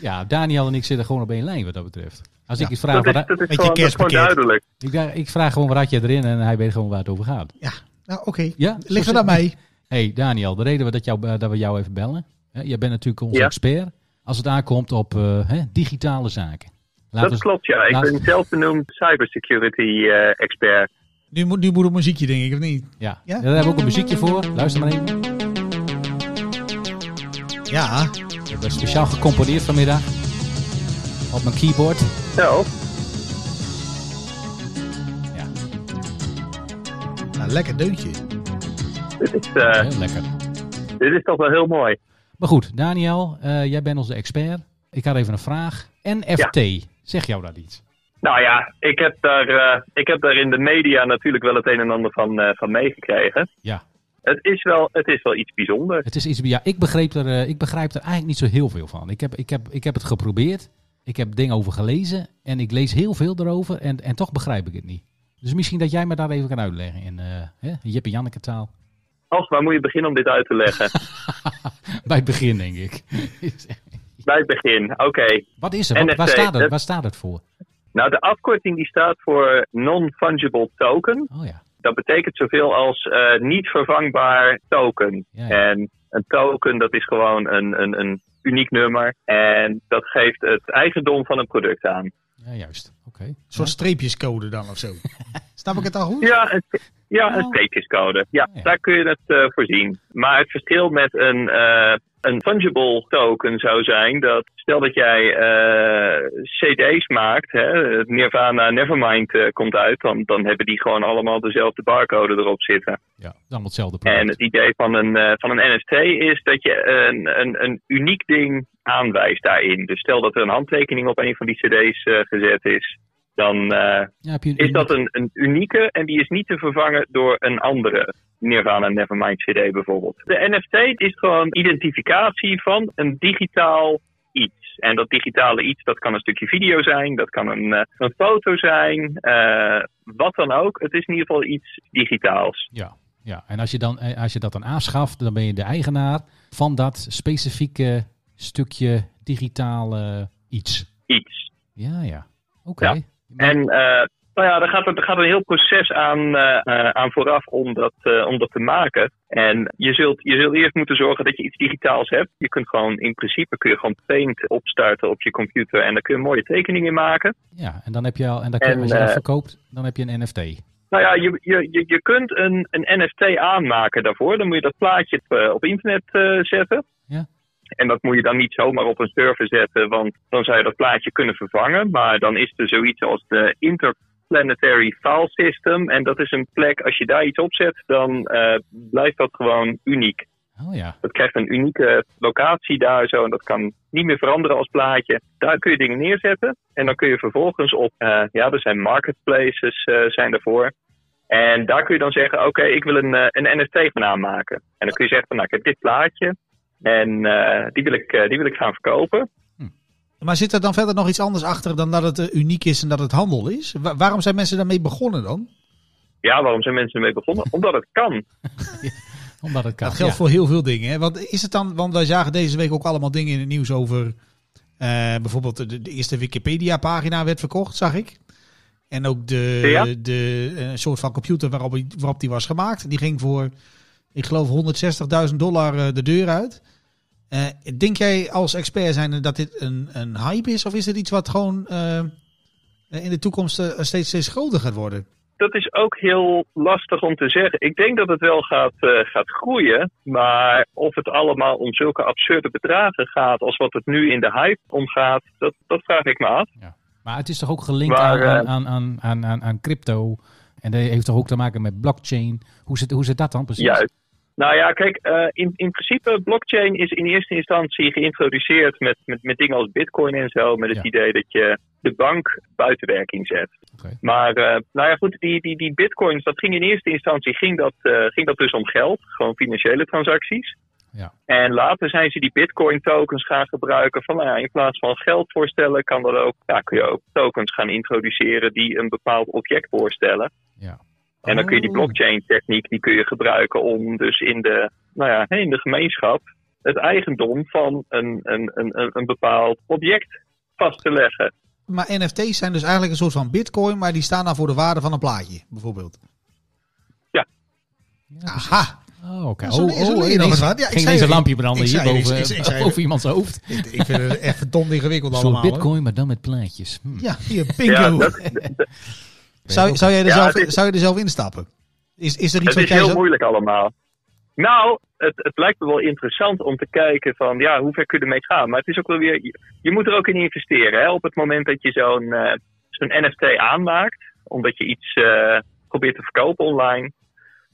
Ja, Daniel en ik zitten gewoon op één lijn wat dat betreft. Als Ja. ik iets vraag, Dat wat is, dat gewoon, dat is gewoon kerstpakket. duidelijk. ik, vraag- ik vraag gewoon wat had je erin en hij weet gewoon waar het over gaat. Ja, nou oké. Ja? Ligt het aan mij? hey, Daniel, de reden dat, jou, dat we jou even bellen. Hè, jij bent natuurlijk onze Ja. expert als het aankomt op eh, hè, digitale zaken. Laten Dat klopt, ja. Ik ben zelf benoemd cybersecurity eh, expert. Nu moet, nu moet het muziekje denk ik, of niet? Ja. Ja? ja, daar hebben we ook een muziekje voor. Luister maar even. Ja. We hebben speciaal gecomponeerd vanmiddag. Op mijn keyboard. Zo, Ja, Nou, lekker deuntje. dit is, eh, heel lekker. dit is toch wel heel mooi. Maar goed, Daniel, eh, jij bent onze expert. Ik had even een vraag. NFT, zeg jou dat iets? Nou ja, ik heb, daar, eh, ik heb daar in de media natuurlijk wel het een en ander van, eh, van meegekregen. Ja, Het is, wel, het is wel iets bijzonders. het is iets. Ja, ik begreep er, eh, ik begrijp er eigenlijk niet zo heel veel van. Ik heb, ik heb, ik heb het geprobeerd. Ik heb dingen over gelezen. En ik lees heel veel erover. En, en toch begrijp ik het niet. Dus misschien dat jij me daar even kan uitleggen in hè, Jip en Janneke taal. Als, waar moet je beginnen om dit uit te leggen? Bij het begin, denk ik. Bij het begin, oké. Wat is er? Wat, waar, NFT, staat het? waar staat het voor? Nou, de afkorting die staat voor Non-Fungible Token. Oh ja. Dat betekent zoveel als eh, niet vervangbaar token. Ja, ja. En een token, dat is gewoon een, een, een uniek nummer. En dat geeft het eigendom van een product aan. Ja juist. Oké. Soort streepjescode dan of zo. Snap ik het al goed? Ja, een, ja, een Oh. streepjescode. Ja, Ja. daar kun je het eh, voor zien. Maar het verschil met een, eh, een fungible token zou zijn dat stel dat jij eh, CD's maakt, hè, het Nirvana Nevermind komt uit, dan, dan hebben die gewoon allemaal dezelfde barcode erop zitten. Ja, dan hetzelfde En het idee van een, eh, van een NFT is dat je een, een, een uniek ding aanwijst daarin. Dus stel dat er een handtekening op een van die CD's eh, gezet is, dan. eh, Ja, is dat een, een unieke en die is niet te vervangen door een andere Nirvana Nevermind CD bijvoorbeeld. De NFT is gewoon identificatie van een digitaal iets. En dat digitale iets, dat kan een stukje video zijn, dat kan een, eh, een foto zijn, wat dan ook. Het is in ieder geval iets digitaals. Ja, ja. en als je, dan, als je dat dan aanschaft, dan ben je de eigenaar van dat specifieke stukje digitale iets. Iets. Ja, ja. Oké. Ja. En eh, Nou ja, er gaat, er gaat een heel proces aan, uh, aan vooraf om dat, uh, om dat te maken. En je zult, je zult eerst moeten zorgen dat je iets digitaals hebt. Je kunt gewoon, in principe kun je gewoon Paint opstarten op je computer en daar kun je mooie tekeningen in maken. Ja, en dan heb je al, en dan kun je, als je dat verkoopt, dan heb je een NFT. Nou ja, je, je, je, je kunt een, een NFT aanmaken daarvoor. Dan moet je dat plaatje op, op internet zetten. En dat moet je dan niet zomaar op een server zetten, want dan zou je dat plaatje kunnen vervangen. Maar dan is er zoiets als de Interplanetary File System. En dat is een plek, als je daar iets op zet, dan uh, blijft dat gewoon uniek. Oh ja. Dat krijgt een unieke locatie daar zo en dat kan niet meer veranderen als plaatje. Daar kun je dingen neerzetten en dan kun je vervolgens op, uh, ja, er zijn marketplaces uh, zijn ervoor. En daar kun je dan zeggen, oké, okay, ik wil een, een NFT gaan aanmaken. En dan kun je zeggen, van, nou, ik heb dit plaatje. En uh, die, wil ik, uh, die wil ik gaan verkopen. Hm. Maar zit er dan verder nog iets anders achter dan dat het uh, uniek is en dat het handel is? Wa waarom zijn mensen daarmee begonnen dan? Ja, waarom zijn mensen ermee begonnen? Omdat het kan. Omdat het kan. Dat geldt ja. voor heel veel dingen. Hè? Want is het dan, want wij zagen deze week ook allemaal dingen in het nieuws over. bijvoorbeeld de, de, eerste Wikipedia-pagina werd verkocht, zag ik. En ook de, ja? de een soort van computer waarop, waarop die was gemaakt. Die ging voor ik geloof 160.000 dollar de deur uit. Uh, denk jij als expert zijn dat dit een, een hype is? Of is het iets wat gewoon uh, in de toekomst uh, steeds, steeds groter gaat worden? Dat is ook heel lastig om te zeggen. Ik denk dat het wel gaat, gaat groeien. Maar of het allemaal om zulke absurde bedragen gaat als wat het nu in de hype omgaat, dat, dat vraag ik me af. Ja. Maar het is toch ook gelinkt maar, aan, aan, aan, aan, aan, aan crypto? En dat heeft toch ook te maken met blockchain? Hoe zit, hoe zit dat dan precies? Juist. Nou ja, kijk, uh, in, in principe, blockchain is in eerste instantie geïntroduceerd met, met, met dingen als bitcoin en zo. Met het Ja. idee dat je de bank buiten werking zet. Maar uh, nou ja, goed, die, die, die bitcoins, dat ging in eerste instantie ging dat, uh, ging dat dus om geld. Gewoon financiële transacties. Ja. En later zijn ze die bitcoin tokens gaan gebruiken. Van nou ja, in plaats van geld voorstellen, kan dat ook, ja, kun je ook tokens gaan introduceren die een bepaald object voorstellen. Ja. En dan kun je die Oh. blockchain techniek die kun je gebruiken om dus in de, nou ja, in de gemeenschap het eigendom van een, een, een, een- bepaald object vast te leggen. Maar NFT's zijn dus eigenlijk een soort van bitcoin, maar die staan dan voor de waarde van een plaatje, bijvoorbeeld. Ja. Aha! Oh, oké. Zo- Oh, oh, ineens. Ja, ik ging een lampje branden hier boven, Ik- ik zei het. boven iemands hoofd. Ik, ik vind het echt verdomd ingewikkeld Zo'n allemaal. hoor. bitcoin, maar dan met plaatjes. Hm. Ja, hier, bingo. Ja, dat, dat- zou, zou, jij er Ja, zelf, is- zou je er zelf instappen? Is, is er iets het wat is jij heel moeilijk allemaal. Nou, het, het lijkt me wel interessant om te kijken van, ja, hoe ver kun je ermee gaan? Maar het is ook wel weer, je, je moet er ook in investeren. Hè? Op het moment dat je zo'n eh, zo'n NFT aanmaakt, omdat je iets eh, probeert te verkopen online,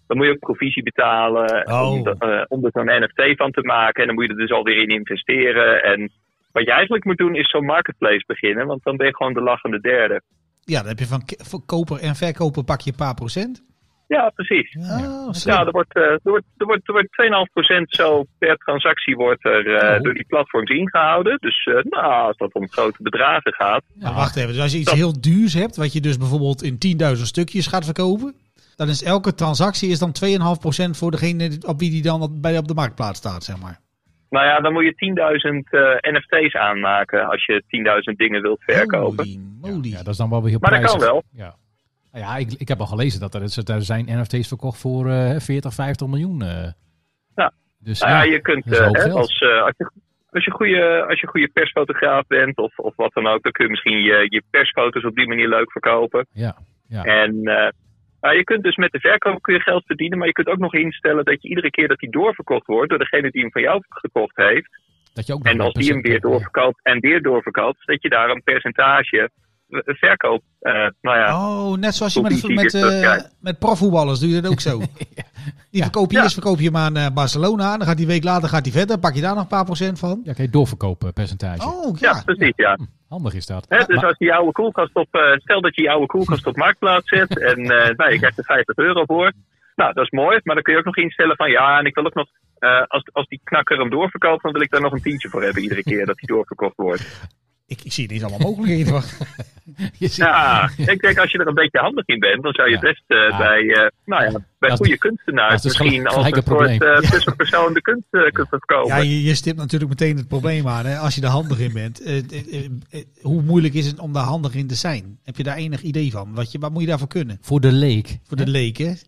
dan moet je ook provisie betalen Oh. om, de- eh, om er zo'n NFT van te maken. En dan moet je er dus alweer in investeren. En wat je eigenlijk moet doen is zo'n marketplace beginnen, want dan ben je gewoon de lachende derde. Ja, dan heb je van, koper en verkoper pak je een paar procent. Ja, precies. Oh. Ja, er wordt, eh, er wordt, er wordt, er wordt 2,5% zo per transactie wordt er eh, Oh. door die platforms ingehouden. Dus eh, nou, als dat om grote bedragen gaat. Maar wacht even, dus als je iets heel duurs hebt, wat je dus bijvoorbeeld in 10.000 stukjes gaat verkopen, dan is elke transactie is dan 2,5% voor degene op wie die dan bij op de marktplaats staat, zeg maar. Nou ja, dan moet je 10.000 eh, NFT's aanmaken als je 10.000 dingen wilt verkopen. Holy moly. Ja, dat is dan wel weer heel Maar dat kan wel. Ja, Nou ja ik, ik heb al gelezen dat er, er zijn NFT's verkocht voor eh 40, 50 miljoen. eh. Ja. Dus Nou ja, ja, je kunt, eh, hè, als, eh, als je, als je goede, als je goede persfotograaf bent of, of wat dan ook, dan kun je misschien je, je persfoto's op die manier leuk verkopen. ja, ja. En eh, nou, je kunt dus met de verkoop kun je geld verdienen, maar je kunt ook nog instellen dat je iedere keer dat die doorverkocht wordt door degene die hem van jou gekocht heeft, dat je ook en als die hem weer doorverkoopt en weer doorverkoopt, dat je daar een percentage verkoop, eh, nou ja, Oh, net zoals je met, met, dat, eh, ja. met profvoetballers doe je dat ook zo. Die verkoop je Ja. eerst verkoop je hem aan eh, Barcelona, dan gaat die week later gaat die verder, pak je daar nog een paar procent van. Ja, kan je doorverkopen percentage. Oh, ja, ja. precies, ja. Hm, handig is dat. Dus Maar- als je je oude koelkast op, eh, stel dat je je oude koelkast op marktplaats zet en eh, nou, je krijgt er 50 euro voor. Nou, dat is mooi, maar dan kun je ook nog instellen van ja, en ik wil ook nog, eh, als, als die knakker hem doorverkoopt, dan wil ik daar nog een tientje voor hebben iedere keer dat hij doorverkocht wordt. Ik, ik zie niet allemaal mogelijkheden. Je ziet- Ja, ik denk als je er een beetje handig in bent, dan zou je Ja. best eh, Ja. bij, eh, nou ja, bij Dat goede kunstenaars misschien als een soort eh, tussenpersoon de kunst eh, kunt verkopen. Ja, je, je stipt natuurlijk meteen het probleem aan. Hè? Als je er handig in bent. Hoe moeilijk is het om daar handig in te zijn? Heb je daar enig idee van? Wat, je, wat moet je daarvoor kunnen? Voor de leek. Voor de leken.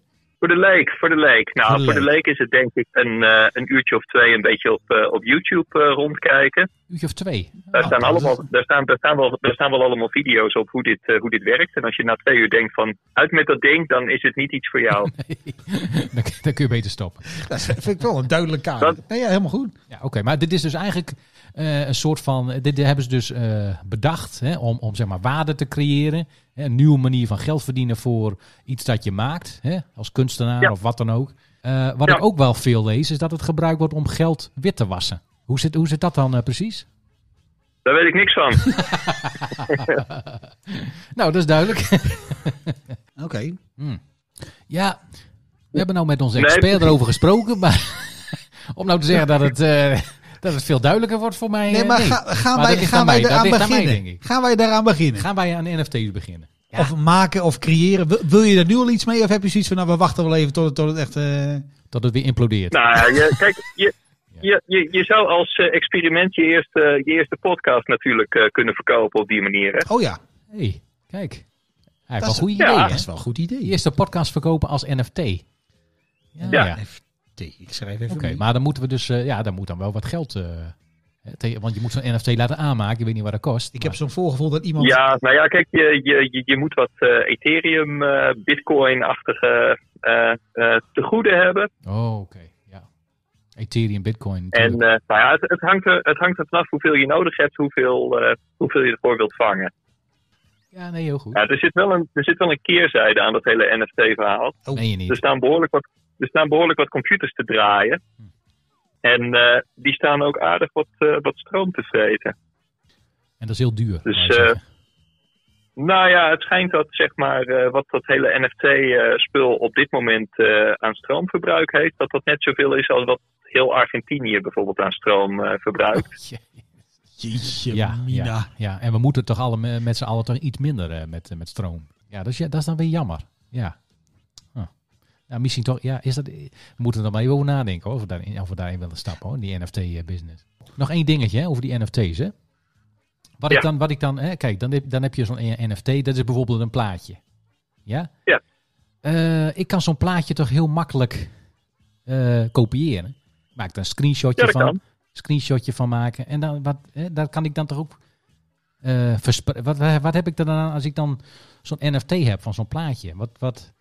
Voor de leek, voor de leek. Nou, Voor de voor de leek. leek is het denk ik een, eh, een uurtje of twee een beetje op, eh, op YouTube eh, rondkijken. Uurtje of twee. Daar, Oh, staan allemaal, is- daar, staan, daar, staan wel, daar staan wel allemaal video's op hoe dit, eh, hoe dit werkt. En als je na twee uur denkt van uit met dat ding, dan is het niet iets voor jou. dan, dan kun je beter stoppen. Dat vind ik wel een duidelijk kader. Dat- Nee, ja, helemaal goed. Ja, oké. Maar dit is dus eigenlijk eh, een soort van... Dit hebben ze dus eh, bedacht hè, om, om zeg maar waarde te creëren. Hè, een nieuwe manier van geld verdienen voor iets dat je maakt. Hè, als kunstenaar Ja. of wat dan ook. Eh, wat Ja. ik ook wel veel lees, is dat het gebruikt wordt om geld wit te wassen. Hoe zit, hoe zit dat dan eh, precies? Daar weet ik niks van. Nou, dat is duidelijk. Oké. Hmm. Ja, we hebben nou met onze expert erover gesproken. Maar om nou te zeggen dat het, eh, dat het veel duidelijker wordt voor mij. Nee, eh, maar nee. ga- gaan Maar wij, gaan aan wij mij, beginnen? Gaan wij daaraan beginnen? Gaan wij aan NFT's beginnen? Ja. Of maken of creëren? Wil, wil je er nu al iets mee? Of heb je zoiets van, nou, we wachten wel even tot het, tot het echt... eh, Dat het weer implodeert. Nou ja, je, kijk, je, je, je, je zou als eh, experiment je eerste, je eerste podcast natuurlijk eh, kunnen verkopen op die manier. Hè? Oh ja, hey, kijk. Hij heeft Dat wel is- een goed ja, idee, dat is wel een goed idee. De eerste podcast verkopen als NFT. Ja, Ja. NFT, ik schrijf even Oké, maar dan moeten we dus... eh, ja, dan moet dan wel wat geld... eh, tegen- want je moet zo'n NFT laten aanmaken. Je weet niet wat dat kost. Ik heb zo'n voorgevoel dat iemand... Ja, nou ja, kijk, je, je, je, je moet wat eh, Ethereum, eh, Bitcoin-achtige eh eh tegoeden hebben. Oh, oké. Ja. Ethereum, Bitcoin. En eh, nou ja, het, het, hangt er, het hangt er vanaf hoeveel je nodig hebt, hoeveel, eh, hoeveel je ervoor wilt vangen. ja, nee, heel goed. Ja, er, zit wel een, er zit wel een keerzijde aan dat hele NFT-verhaal. Oh. Nee, je niet. Er staan behoorlijk wat, er staan behoorlijk wat computers te draaien. Hm. En eh, die staan ook aardig wat, eh, wat stroom te vreten. En dat is heel duur. Dus, zeggen. Nou ja, het schijnt dat zeg maar, eh, wat dat hele NFT-spul op dit moment eh, aan stroomverbruik heeft, dat dat net zoveel is als wat heel Argentinië bijvoorbeeld aan stroom eh, verbruikt. Ja, Jeetje, ja, mina. ja, ja, en we moeten toch alle me- met z'n allen toch iets minder eh, met, met stroom. Ja dat, is, ja, dat is dan weer jammer. Ja. Nou, misschien toch, ja, is dat, we moeten er maar even over nadenken hoor, of we daarin, of we daarin willen stappen hoor, die NFT-business. Nog één dingetje hè, over die NFT's hè. Wat Ja. ik dan, wat ik dan hè, kijk, dan heb, dan heb je zo'n NFT, dat is bijvoorbeeld een plaatje. Ja? Ja. Eh, ik kan zo'n plaatje toch heel makkelijk eh, kopiëren. Maak er een screenshotje Ja, van kan. screenshotje van maken. En dan, wat, hè, daar kan ik dan toch ook. eh verspre- wat, wat, wat heb ik er dan aan als ik dan zo'n NFT heb van zo'n plaatje? Wat, wat,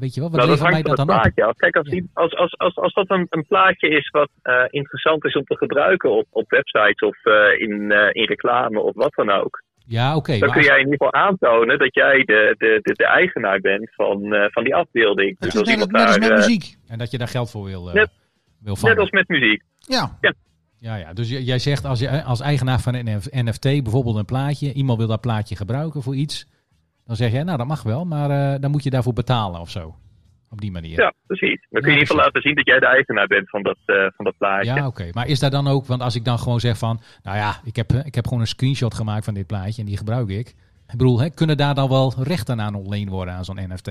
weet je wel, wat Nou, dat levert mij dat dan op? plaatje af. Kijk, als, Ja. die, als, als, als, als dat een, een plaatje is wat eh, interessant is om te gebruiken op, op websites of eh, in, eh, in reclame of wat dan ook, Ja, oké. dan kun jij in ieder geval aantonen dat jij de, de, de, de eigenaar bent van, van die afbeelding. Dus is als net, als met muziek. En dat je daar geld voor wil, Net- wil vangen. net als met muziek. Ja, Ja, ja. Dus j- jij zegt als, je, als eigenaar van een NF NFT bijvoorbeeld een plaatje, iemand wil dat plaatje gebruiken voor iets, dan zeg jij, nou dat mag wel, maar eh, dan moet je daarvoor betalen of zo. Op die manier. Ja, precies. Dan kun je in ieder geval laten zien dat jij de eigenaar bent van dat, eh, van dat plaatje. Ja, oké. Maar is daar dan ook, want als ik dan gewoon zeg van, nou ja, ik heb, eh, ik heb gewoon een screenshot gemaakt van dit plaatje en die gebruik ik. Ik bedoel, hè, kunnen daar dan wel rechten aan ontleend worden aan zo'n NFT?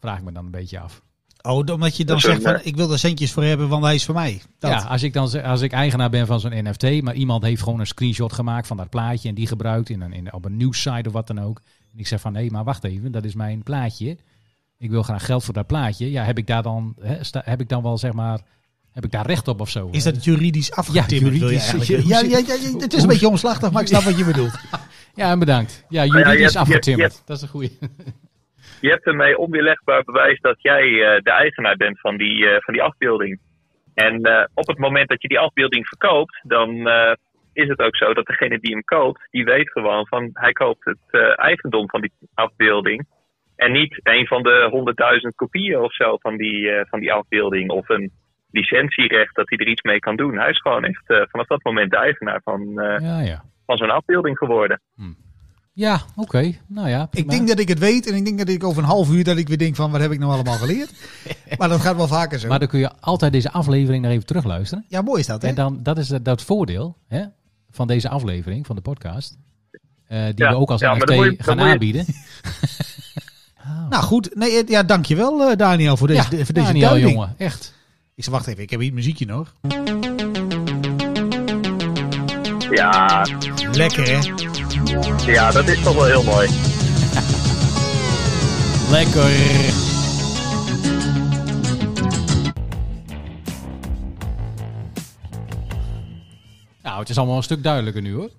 Vraag ik me dan een beetje af. Oh, omdat je dan zegt van, ik wil er centjes voor hebben, want hij is voor mij. Dat. Ja, als ik dan zeg- als ik eigenaar ben van zo'n NFT, maar iemand heeft gewoon een screenshot gemaakt van dat plaatje en die gebruikt in een, in, op een nieuwssite of wat dan ook. En ik zeg van, hé, maar wacht even, dat is mijn plaatje. Ik wil graag geld voor dat plaatje. Ja, heb ik daar dan, hè, sta- heb ik dan wel zeg maar, heb ik daar recht op of zo? Is dat juridisch afgetimmerd, wil je juridisch. Ja, ja, ja, ja, het is een beetje omslachtig, maar ik snap wat je bedoelt. Ja, bedankt. Ja, ja, juridisch hebt- afgetimmerd. Dat is een goeie. Je hebt ermee onweerlegbaar bewijs dat jij eh, de eigenaar bent van die, eh, van die afbeelding. En eh, op het moment dat je die afbeelding verkoopt, dan eh, is het ook zo dat degene die hem koopt, die weet gewoon van hij koopt het eh, eigendom van die afbeelding. En niet een van de honderdduizend kopieën of zo van die, eh, van die afbeelding. Of een licentierecht dat hij er iets mee kan doen. Hij is gewoon echt eh, vanaf dat moment de eigenaar van, eh, Ja, ja. van zo'n afbeelding geworden. Ja, oké. Nou ja. Ik denk dat ik het weet en ik denk dat ik over een half uur dat ik weer denk van, wat heb ik nou allemaal geleerd? maar dat gaat wel vaker zo. Maar dan kun je altijd deze aflevering nog even terugluisteren. Ja, mooi is dat, hè? En dan, dat is dat, dat voordeel hè, van deze aflevering van de podcast. Eh, die Ja, we ook als ja, NFT je- gaan aanbieden. Oh. Nou goed, nee, eh, ja, dankjewel uh, Daniel voor deze, ja, voor deze Daniel, duiding. jongen, echt. Ik zeg, wacht even, ik heb hier het muziekje nog. Ja, Lekker hè? ja, dat is toch wel heel mooi. Lekker. Nou, het is allemaal een stuk duidelijker nu hoor.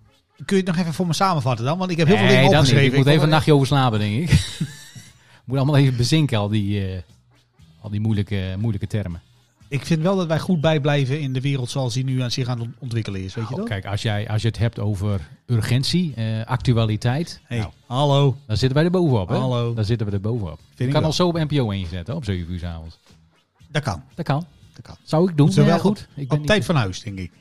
Kun je het nog even voor me samenvatten dan? Want ik heb heel veel dingen dat niet. opgeschreven. Ik moet even een nachtje over slapen, denk ik. moet allemaal even bezinken, al die, eh, al die moeilijke, moeilijke termen. Ik vind wel dat wij goed bijblijven in de wereld zoals die nu aan zich aan het ontwikkelen is. Weet je Nou, dat? kijk, als, jij, als je het hebt over urgentie, eh, actualiteit, Hey, nou, hallo. dan zitten wij er bovenop. Hè? Hallo. Dan zitten we er bovenop. Vind ik kan al zo op NPO 1 zetten, op 7 uur 's avonds. Dat kan. Dat kan. Dat kan. Zou ik doen. We Ja, wel goed. Ik ben Op tijd van huis, denk ik.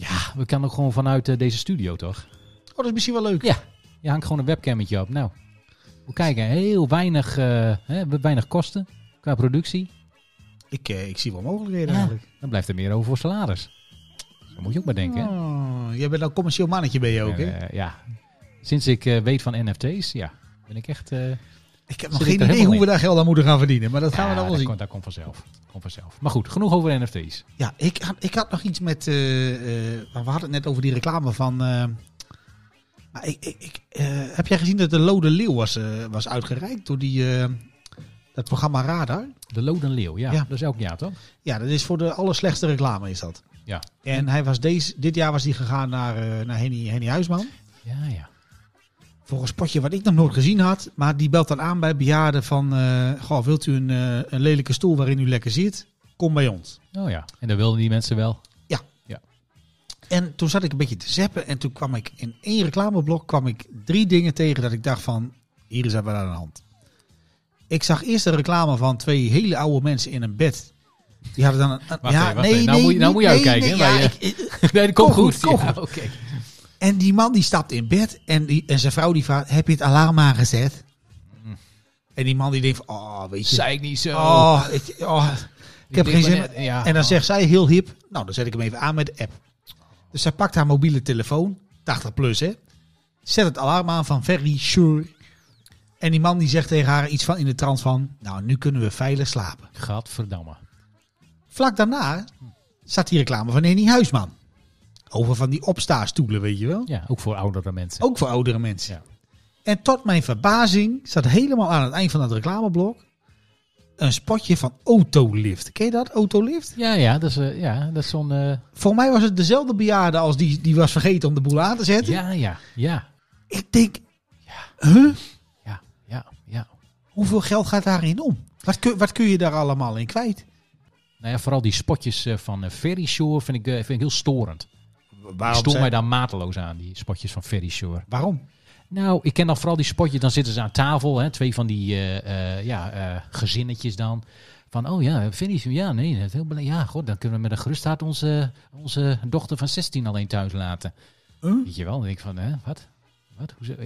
Ja, we kunnen ook gewoon vanuit eh, deze studio, toch? Oh, dat is misschien wel leuk. Ja. Je hangt gewoon een webcammetje op. Nou, we kijken. Heel weinig, eh, hè, weinig kosten qua productie. Ik, eh, ik zie wel mogelijkheden Ja. eigenlijk. Dan blijft er meer over voor salaris. Zo moet je ook maar denken. Oh, jij bent een commercieel mannetje ben je ook, hè? Ja. Sinds ik weet van NFT's, ja, ben ik echt... Ik heb nog geen idee hoe we daar geld aan moeten gaan verdienen. Maar dat gaan ja, we dan wel dat zien. komt, dat komt vanzelf. Komt vanzelf. Maar goed, genoeg over NFT's. Ja, ik had, ik had nog iets met... eh, eh, we hadden het net over die reclame van... eh, maar ik, ik, ik, heb jij gezien dat de Lode Leeuw was, was uitgereikt door die, dat programma Radar? De Loden Leeuw, ja, Ja. Dat is elk jaar, toch? Ja, dat is voor de allerslechtste reclame is dat. Ja. En hij was deze, dit jaar was hij gegaan naar, naar Henny, Henny Huisman. Ja, ja. Voor een spotje wat ik nog nooit gezien had. Maar die belt dan aan bij bejaarden van... eh, goh, wilt u een, eh, een lelijke stoel waarin u lekker zit? Kom bij ons. Oh ja. En dan wilden die mensen wel. En toen zat ik een beetje te zappen. En toen kwam ik in één reclameblok kwam ik drie dingen tegen dat ik dacht van... Hier is wat aan de hand. Ik zag eerst een reclame van twee hele oude mensen in een bed. Die hadden dan een... even, wacht even. Nou moet je- nou moet je uitkijken, nee, ja, ik- nee, dat komt Kom goed. goed, kom Ja, goed. oké. En die man die stapt in bed. En, die, en zijn vrouw die vraagt, heb je het alarm aangezet? En die man die denkt van, oh, weet je... Zei ik niet zo. Oh, ik, oh, ik heb geen zin. ja. En dan Oh. zegt zij heel hip, nou dan zet ik hem even aan met de app. Dus zij pakt haar mobiele telefoon, 80 plus hè. Zet het alarm aan van Very Sure. En die man die zegt tegen haar iets van in de trant van, nou nu kunnen we veilig slapen. Gadverdamme. Vlak daarna staat die reclame van Henny Huisman. Over van die opstaarstoelen, weet je wel. Ja, ook voor oudere mensen. Ook voor oudere mensen. Ja. En tot mijn verbazing staat helemaal aan het eind van dat reclameblok een spotje van Autolift. Ken je dat, Autolift? Ja, ja, dat is, eh, ja, dat is zo'n... eh, Voor mij was het dezelfde bejaarde als die, die was vergeten om de boel aan te zetten. ja, ja, ja, Ik denk, huh? ja, ja, ja. Hoeveel geld gaat daarin om? Wat kun, wat kun je daar allemaal in kwijt? Nou ja, vooral die spotjes eh, van Ferry Shore vind ik, vind ik heel storend. Waarom? zijn- mij daar mateloos aan, die spotjes van Ferry Shore. Waarom? Nou, ik ken dan vooral die spotjes. Dan zitten ze aan tafel, hè, twee van die eh, eh, ja, eh, gezinnetjes dan. Van, oh ja, Ferry ja, nee, dat is heel Ja, god, dan kunnen we met een gerust hart onze, onze dochter van 16 alleen thuis laten. Huh? Weet je wel, dan denk ik van, hè, wat?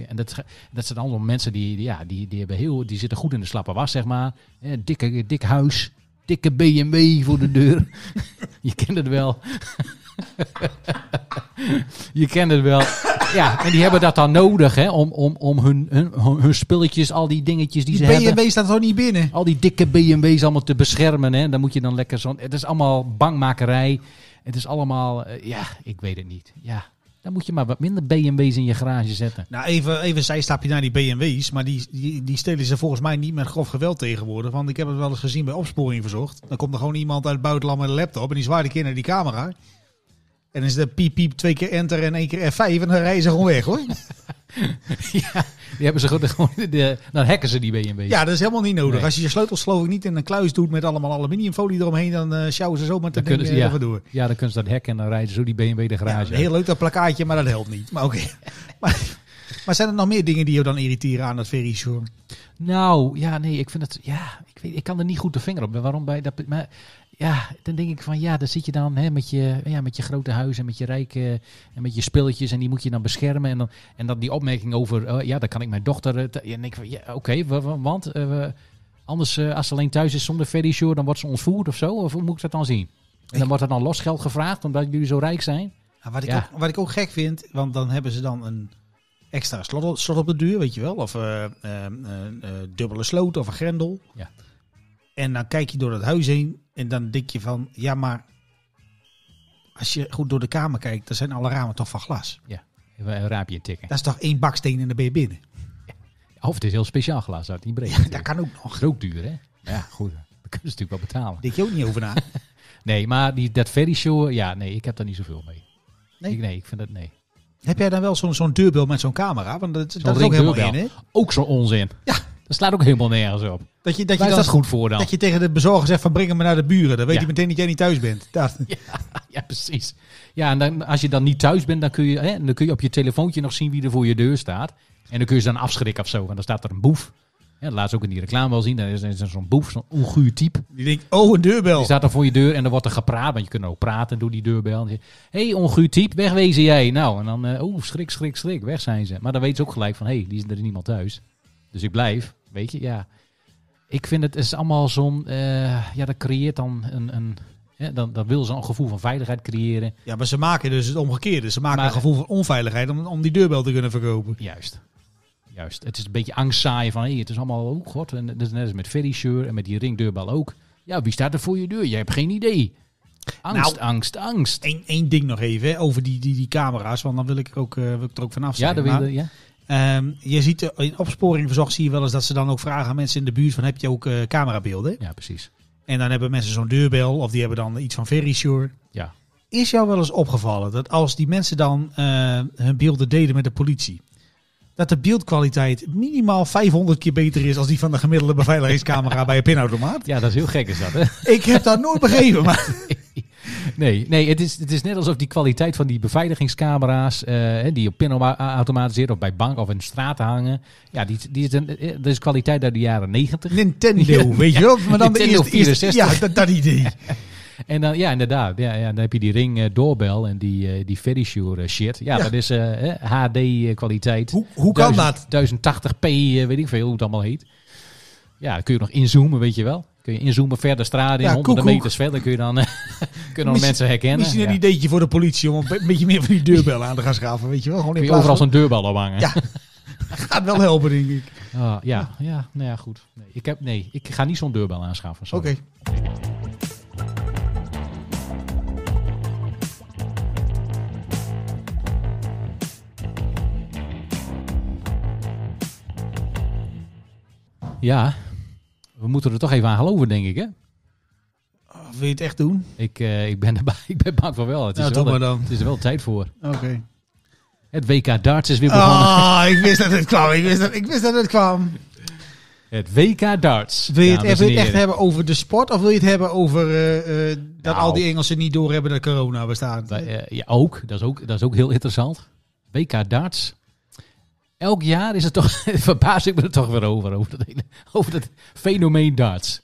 En dat, dat zijn allemaal mensen die, die, ja, die, die, hebben heel, die zitten goed in de slappe was, zeg maar. Eh, dikke, dik huis, dikke BMW voor de deur. Je kent het wel. Je kent het wel. Ja, en die hebben dat dan nodig, hè, om, om, om hun, hun, hun spulletjes, al die dingetjes die, Die ze hebben. BMW staat toch niet binnen? Al die dikke BMW's allemaal te beschermen. Hè? Dan moet je dan lekker zo'n... Het is allemaal bangmakerij. Het is allemaal... eh, ja, ik weet het niet. Ja, dan moet je maar wat minder BMW's in je garage zetten. Nou, even, even zijstapje naar die BMW's. Maar die, die, die stelen ze volgens mij niet met grof geweld tegenwoordig. Want ik heb het wel eens gezien bij opsporing verzocht. Dan komt er gewoon iemand uit het buitenland met een laptop. En die zwaait een keer naar die camera. En is de piep piep twee keer enter en één keer F5. En dan rijden ze gewoon weg hoor. ja, die hebben ze gewoon... gewoon de, dan hacken ze die BMW's. Ja, dat is helemaal niet nodig. Nee. Als je je sleutels geloof ik niet in een kluis doet met allemaal aluminiumfolie eromheen. Dan sjouwen ze zo met de Dan kunnen ding ze- eh, ja. door. Ja, dan kunnen ze dat hacken en dan rijden ze zo die BMW de garage heel leuk dat plakkaatje, maar dat helpt niet. Maar oké. maar, maar zijn er nog meer dingen die je dan irriteren aan dat Ferry Shore? Nou, ja, nee, ik vind het... Ja, ik, weet, ik kan er niet goed de vinger op. Waarom bij dat... Maar, ja, dan denk ik van ja, dan zit je dan hè, met, je, ja, met je grote huis en met je rijke en met je spulletjes en die moet je dan beschermen. En dan, en dan die opmerking over, oh, ja, dan kan ik mijn dochter. eh, ja, en ik van, ja, oké, wa- wa- want eh, anders eh, als ze alleen thuis is zonder Ferry Shore, dan wordt ze ontvoerd of zo. Of hoe moet ik dat dan zien? En dan wordt er dan losgeld gevraagd omdat jullie zo rijk zijn. Ja, wat, ik Ja. ook, wat ik ook gek vind, want dan hebben ze dan een extra slot, slot op de deur, weet je wel. Of eh, dubbele sloot of een grendel. Ja. En dan kijk je door het huis heen en dan denk je van, ja maar als je goed door de kamer kijkt, dan zijn alle ramen toch van glas. Even een raapje tikken. Dat is toch één baksteen en dan ben je binnen. Of het is heel speciaal glas uit die breed. Dat kan ook nog. Dat ook duur, hè? Ja, goed. Dat kunnen ze natuurlijk wel betalen. Denk je ook niet over na. Nee, maar die, dat ferry show, ja, nee, ik heb daar niet zoveel mee. Nee? Ik, nee, ik vind dat, nee. Heb jij dan wel zo'n zo'n deurbel met zo'n camera? Want dat, dat is ook helemaal in, hè? Ook zo'n onzin. Ja. Dat slaat ook helemaal nergens op. Dat je, dat je is dat goed voor dan? Dat je tegen de bezorger zegt van breng hem maar naar de buren. Dan weet Ja. je meteen dat jij niet thuis bent. Dat. Ja, precies. Ja, en dan, als je dan niet thuis bent, dan kun, je, hè, dan kun je op je telefoontje nog zien wie er voor je deur staat. En dan kun je ze dan afschrikken of zo. En dan staat er een boef. Ja, laat ze ook in die reclame wel zien. Dan is er zo'n boef, zo'n onguur type. Die denkt, oh een deurbel. Die staat dan voor je deur en dan wordt er gepraat. Want je kunt ook praten door die deurbel. Hé, hey, onguur type, wegwezen jij. Nou, en dan, oeh, schrik, schrik, schrik, weg zijn ze. Maar dan weten ze ook gelijk van, hé, hey, die is er niemand thuis. Dus ik blijf, weet je, ja. Ik vind het is allemaal zo'n, eh, ja, dat creëert dan een, een ja, dan, dan wil ze een gevoel van veiligheid creëren. Ja, maar ze maken dus het omgekeerde. Ze maken Maar- een gevoel van onveiligheid om, om die deurbel te kunnen verkopen. Juist. Juist. Het is een beetje angstzaaien van, hé, het is allemaal, oh god. En dat is net als met Ferry en met die ringdeurbel ook. Ja, wie staat er voor je deur? Je hebt geen idee. Angst, Nou. angst, angst. Eén één ding nog even hè, over die, die, die camera's, want dan wil ik ook, eh, wil ik er ook vanaf Ja, zijn. dat Maar, wil je, ja. Ehm, je ziet eh, in opsporing verzocht zie je wel eens dat ze dan ook vragen aan mensen in de buurt van heb je ook eh, camerabeelden? Ja, precies. En dan hebben mensen zo'n deurbel of die hebben dan iets van Verisure. Ja. Is jou wel eens opgevallen dat als die mensen dan eh, hun beelden deden met de politie, dat de beeldkwaliteit minimaal 500 keer beter is als die van de gemiddelde beveiligingscamera bij een pinautomaat? Ja, dat is heel gek is dat, hè? Ik heb dat nooit begrepen, maar Nee, nee het, is, het is net alsof die kwaliteit van die beveiligingscamera's, eh, hè, die op pinautomaten zitten of bij bank of in straten hangen, ja, die, die is, een, eh, dat is kwaliteit uit de jaren negentig. Nintendo, weet je wel? Maar dan de Nintendo eerste, eerste 64. ja, dat, dat idee. En dan, ja, inderdaad. Ja, ja, dan heb je die ring eh, doorbel en die, eh die Verisure eh, shit. Ja, Ja. dat is eh, HD kwaliteit. Hoe, hoe kan dat? 1080p, eh, weet ik veel hoe het allemaal heet. Ja, dan kun je nog inzoomen, weet je wel. Kun je inzoomen verder straat in, Ja, honderden meters verder kun je dan, kunnen dan mensen herkennen. Misschien een ja. ideetje voor de politie om een beetje meer van die deurbel aan te gaan schaffen, weet je wel? Gewoon Kun je overal zo'n deurbel ophangen. Ja. Gaat wel helpen, denk ik. Ah, ja, ja, nou ja, goed. Nee, ik, heb, nee, ik ga niet zo'n deurbel aanschaffen. Oké. Ja, we moeten er toch even aan geloven, denk ik, hè? Oh, wil je het echt doen? Ik, eh, ik, ben, erbij, ik ben bang van wel. Het is, Nou, wel maar dan. het is er wel tijd voor. Oké. Het WK darts is weer begonnen. Ah, ik wist dat het kwam. Ik wist dat, ik wist dat het kwam. Het WK darts. Wil je het, dames wil en je het echt hebben over de sport? Of wil je het hebben over eh, eh, dat Nou. al die Engelsen niet doorhebben dat corona bestaat? Ja, ook. Dat, is ook. dat is ook heel interessant. WK darts. Elk jaar is het toch, verbaas ik me er toch weer over, over dat, hele- over dat fenomeen darts.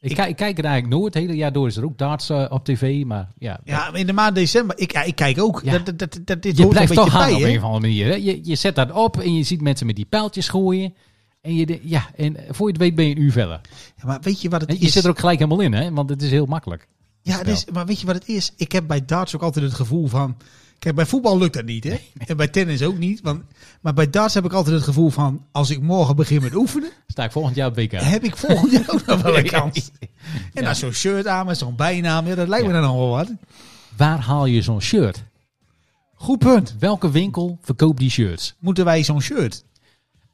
Ik, Ik- kijk, ik kijk er eigenlijk nooit. Het hele jaar door is er ook darts eh, op tv, maar ja. Ja, in de maand december. Ik, ja, ik kijk ook. Ja. Dat, dat, dat, dit je blijft toch beetje hangen bij, op een of andere manier. Hè? Je, je zet dat op en je ziet mensen met die pijltjes gooien. En, je, de- ja, en voor je het weet ben je een uur verder. Ja, maar weet je wat het En je is? zit er ook gelijk helemaal in, hè? want het is heel makkelijk. Ja, het is, maar weet je wat het is? Ik heb bij darts ook altijd het gevoel van... Kijk, bij voetbal lukt dat niet, hè? En bij tennis ook niet. Want, maar bij darts heb ik altijd het gevoel van... Als ik morgen begin met oefenen... Sta ik volgend jaar op WK. heb ik volgend jaar ook nog wel een kans. En Ja. dan zo'n shirt aan met zo'n bijnaam. Ja, dat lijkt me dan nog wel wat. Waar haal je zo'n shirt? Goed punt. Welke winkel verkoopt die shirts? Moeten wij zo'n shirt?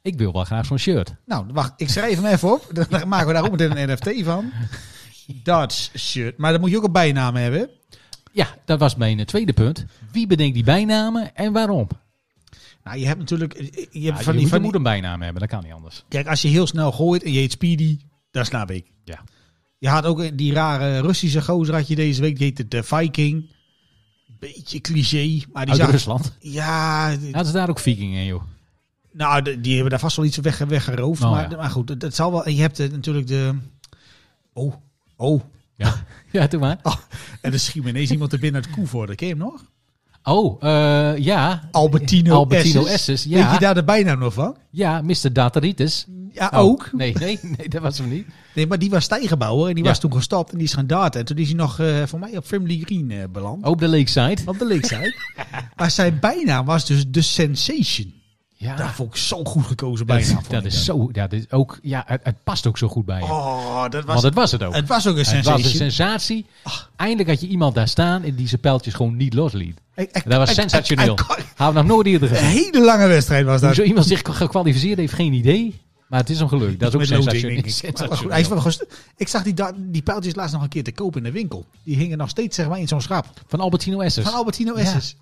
Ik wil wel graag zo'n shirt. Nou, wacht. Ik schrijf hem even op. Dan maken we daar ook meteen een NFT van. Darts shirt. Maar dan moet je ook een bijnaam hebben. Ja, dat was mijn eh, tweede punt. Wie bedenkt die bijnamen en waarom? Nou, je hebt natuurlijk... Je hebt van je, die, moet, je van moet die, een bijnaam hebben, dat kan niet anders. kijk, als je heel snel gooit en je heet Speedy... Dat snap ik. Ja. Je had ook die rare Russische gozer had je deze week. Die heette de Viking. Beetje cliché. Maar die Uit zag... Rusland. Ja, Hadden ze daar ook vikingen, joh. nou, die hebben daar vast wel iets weg, weggeroofd. Oh, maar, ja. maar goed, dat zal wel... Je hebt eh, natuurlijk de... Oh, oh. Ja, ja doe maar. En er schiet me ineens iemand er binnen uit Koevoorde. Ken je hem nog? Oh, eh, ja. Albertino, Albertino Esses. Esses, Weet ja. je daar de bijnaam nog van? Ja, Mr. Dateritis. Ja, Oh, ook. Nee, nee, nee, dat was hem niet. Nee, maar die was stijgenbouwer en die Ja. was toen gestopt en die is gaan darten. En toen is hij nog eh, voor mij op Family Green eh, beland. Op de Lakeside. Op de leeftijd. maar zijn bijnaam was dus The Sensation. Ja, Dat vond ik zo goed gekozen dat, vond dat is zo. Ja, dat is ook, ja het, het past ook zo goed bij je. Oh, dat was, Want het was het ook. het was ook een Het was een sensatie. Eindelijk had je iemand daar staan en die zijn pijltjes gewoon niet losliet. Ik- ik- Dat was ik- sensationeel. Hebben we nog nooit eerder Een gezien. hele lange wedstrijd was Hoe dat. zo iemand zich gekwalificeerd heeft, geen idee. Maar het is hem gelukt. Dat is ook sensationeel. ik. Zag die, die pijltjes laatst nog een keer te koop in de winkel. Die hingen nog steeds zeg maar, in zo'n schap. Van Albertino Esses. Van Albertino Ja. Esses.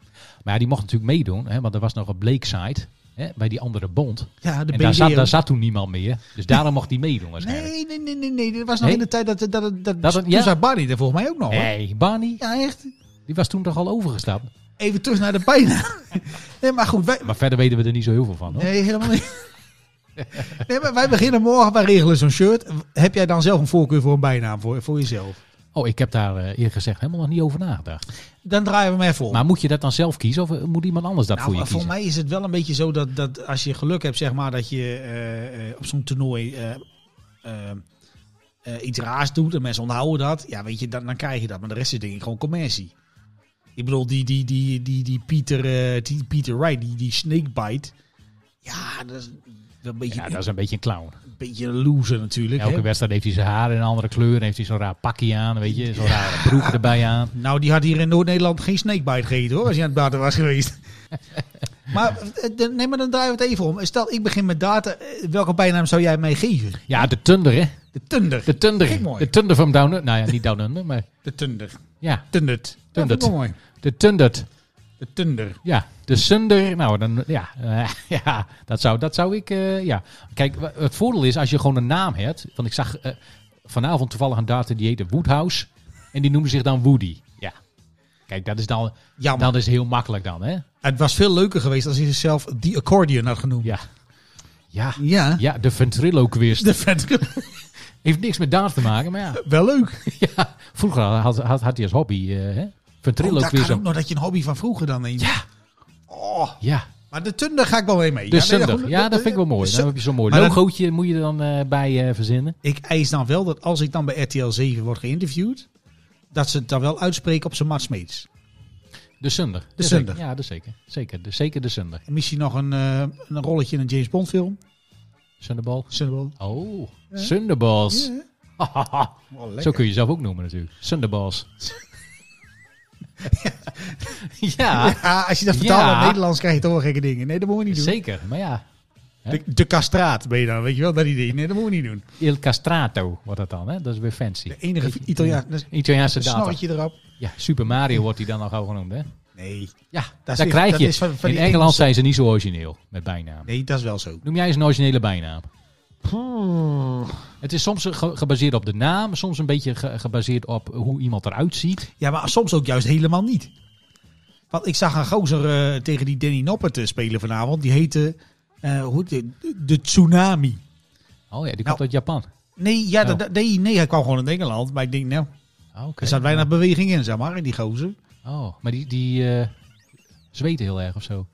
Maar ja, die mocht natuurlijk meedoen. Hè, want er was nog een Blakeside. Hè, bij die andere bond. Ja, de en daar zat, daar zat toen niemand meer. Dus daarom mocht hij meedoen waarschijnlijk. Nee, nee, nee, nee, nee. Dat was nog Nee? in de tijd dat... dat, dat, dat, Dat het- toen ja? zat Barney er volgens mij ook nog. Nee, Barney, Ja, echt. die was toen toch al overgestapt. Even terug naar de bijnaam. nee, maar goed. Wij, Maar verder weten we er niet zo heel veel van. Hoor. nee, helemaal niet. nee, maar wij beginnen morgen. Wij regelen zo'n shirt. Heb jij dan zelf een voorkeur voor een bijnaam voor, voor jezelf? Oh, ik heb daar eh, eerlijk gezegd helemaal nog niet over nagedacht. Dan draaien we hem even om. Maar moet je dat dan zelf kiezen of eh, moet iemand anders dat Nou, voor je voor kiezen? mij is het wel een beetje zo dat, dat als je geluk hebt, zeg maar, dat je eh, op zo'n toernooi iets raars doet en mensen onthouden dat, ja, weet je, dan, dan krijg je dat. Maar de rest is denk ik gewoon commercie. Ik bedoel, die, die, die, die, die Peter, die Peter Wright, die, die snakebite, ja, dat is een beetje, Ja, dat is een beetje een clown. Een beetje een loser natuurlijk. Elke hè. wedstrijd heeft hij zijn haar in een andere kleur. En heeft hij zo'n raar pakje aan, weet je. Zo'n rare broek erbij aan. Nou, die had hier in Noord-Nederland geen snakebite gegeten hoor, als hij aan het baten was geweest. maar, eh, de- nee, maar dan draaien we het even om. Stel, ik begin met data. eh, Welke bijnaam zou jij mij geven? Ja, de Thunder, hè. De Thunder. De Thunder. Kijk, mooi. De Thunder van Down. Nou ja, niet Down Under, maar De Thunder. ja. Tundert. Tundert. Wel mooi. De Thunder. De Thunder. Ja, de Sunder. Nou, dan, ja, eh, ja dat, zou, dat zou ik, eh, ja. Kijk, het voordeel is als je gewoon een naam hebt. Want ik zag eh, vanavond toevallig een data die heette Woodhouse. En die noemde zich dan Woody. Ja. Kijk, dat is dan, is heel makkelijk dan, hè. Het was veel leuker geweest als hij zichzelf The Accordion had genoemd. Ja. Ja. Ja. Ja, de ventriloquist. De vet. Heeft niks met darts te maken, maar ja. Wel leuk. ja vroeger had, had, had hij als hobby, hè. Oh, dat Ventriloquist. kan ook nog dat je een hobby van vroeger dan neemt. Ja. Oh, ja, maar de Thunder ga ik wel mee mee. de ja, nee, goed, Ja, dat vind ik wel mooi. Dan heb je zo'n mooi Maar dan- logootje, moet je er dan eh, bij eh, verzinnen. Ik eis dan wel dat als ik dan bij RTL 7 word geïnterviewd, dat ze het dan wel uitspreken op zijn Smeets. De Sunder. De Sunder. zeker. Ja, dat zeker. Zeker de, zeker de Sunder. En misschien nog een, eh, een rolletje in een James Bond film. Sunderball. Sunderball. Oh, Sunderballs. Ja. Oh. Zo kun je jezelf ook noemen natuurlijk. Sunderballs. ja, Ja, als je dat vertaalt Ja. naar het Nederlands krijg je toch wel gekke dingen. Nee, dat moeten we niet doen. zeker. Maar ja, De, de castraat ben je dan, weet je wel, dat idee. Nee, dat moeten we niet doen. Il Castrato wordt dat dan, hè? Dat is weer fancy. De enige Italiaan, dat Italiaanse een data. snorretje erop. Ja, Super Mario wordt hij dan nog gauw genoemd, hè? Nee, Ja, Dat daar is- krijg dat je. is van- van In die Engeland Engelse- zijn ze niet zo origineel met bijnaam. nee, dat is wel zo. Noem jij eens een originele bijnaam? Het is soms ge- gebaseerd op de naam, soms een beetje ge- gebaseerd op hoe iemand eruit ziet. Ja, maar soms ook juist helemaal niet. Want ik zag een gozer eh, tegen die Danny Noppert eh, spelen vanavond. Die heette eh, hoe de, de Tsunami. Oh ja, die Nou, komt uit Japan. Nee, ja, Oh. dat- nee, nee, hij kwam gewoon in Engeland. Maar ik denk, nou, Oh, oké. er zat weinig beweging in, zeg maar, in die gozer. Oh, maar die, die zweten heel erg of zo.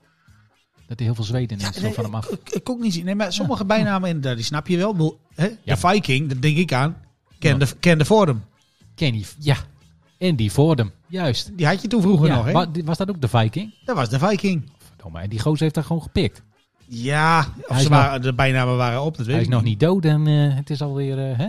Dat hij heel veel zweet in is nee, van hem af. Ik, ik kon niet zien. Nee, maar sommige bijnamen, inderdaad, die snap je wel. Hè? Ja. De Viking, dat denk ik aan. Ken de, ken de Fordham. Kenny, ja. En die Fordham, juist. Die had je toen vroeger Ja, nog, hè? wa- was dat ook de Viking? Dat was de Viking. Verdomme, en die gozer heeft dat gewoon gepikt. Ja, of ze waren, de bijnamen waren op, dat weet Hij ik is nog niet. dood en eh, het is alweer, eh, hè?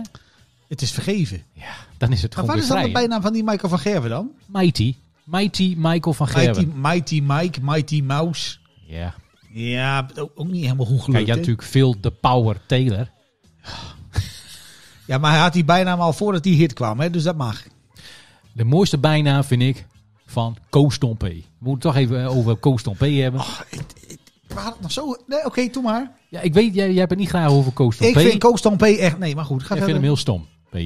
Het is vergeven. Ja, dan is het Maar gewoon wat weer is dan de bijnaam van die Michael van Gerwen dan? Mighty. Mighty Michael van Mighty, Gerwen. Mighty Mike, Mighty Mouse. Ja. Ja, ook, niet helemaal goed Kijk, gelukt. je had natuurlijk Phil de Power Taylor. Ja, maar hij had die bijnaam al voordat die hit kwam, hè? dus dat mag. De mooiste bijnaam vind ik van Koos Tompé. We moeten het toch even over Koos Tompé hebben. We hadden het nog zo... Nee, oké, doe maar. Ja, ik weet, jij, jij hebt het niet graag over Koos Ik vind Koos Tompé echt... Nee, maar goed. Ga Ik vind hem heel stom, P.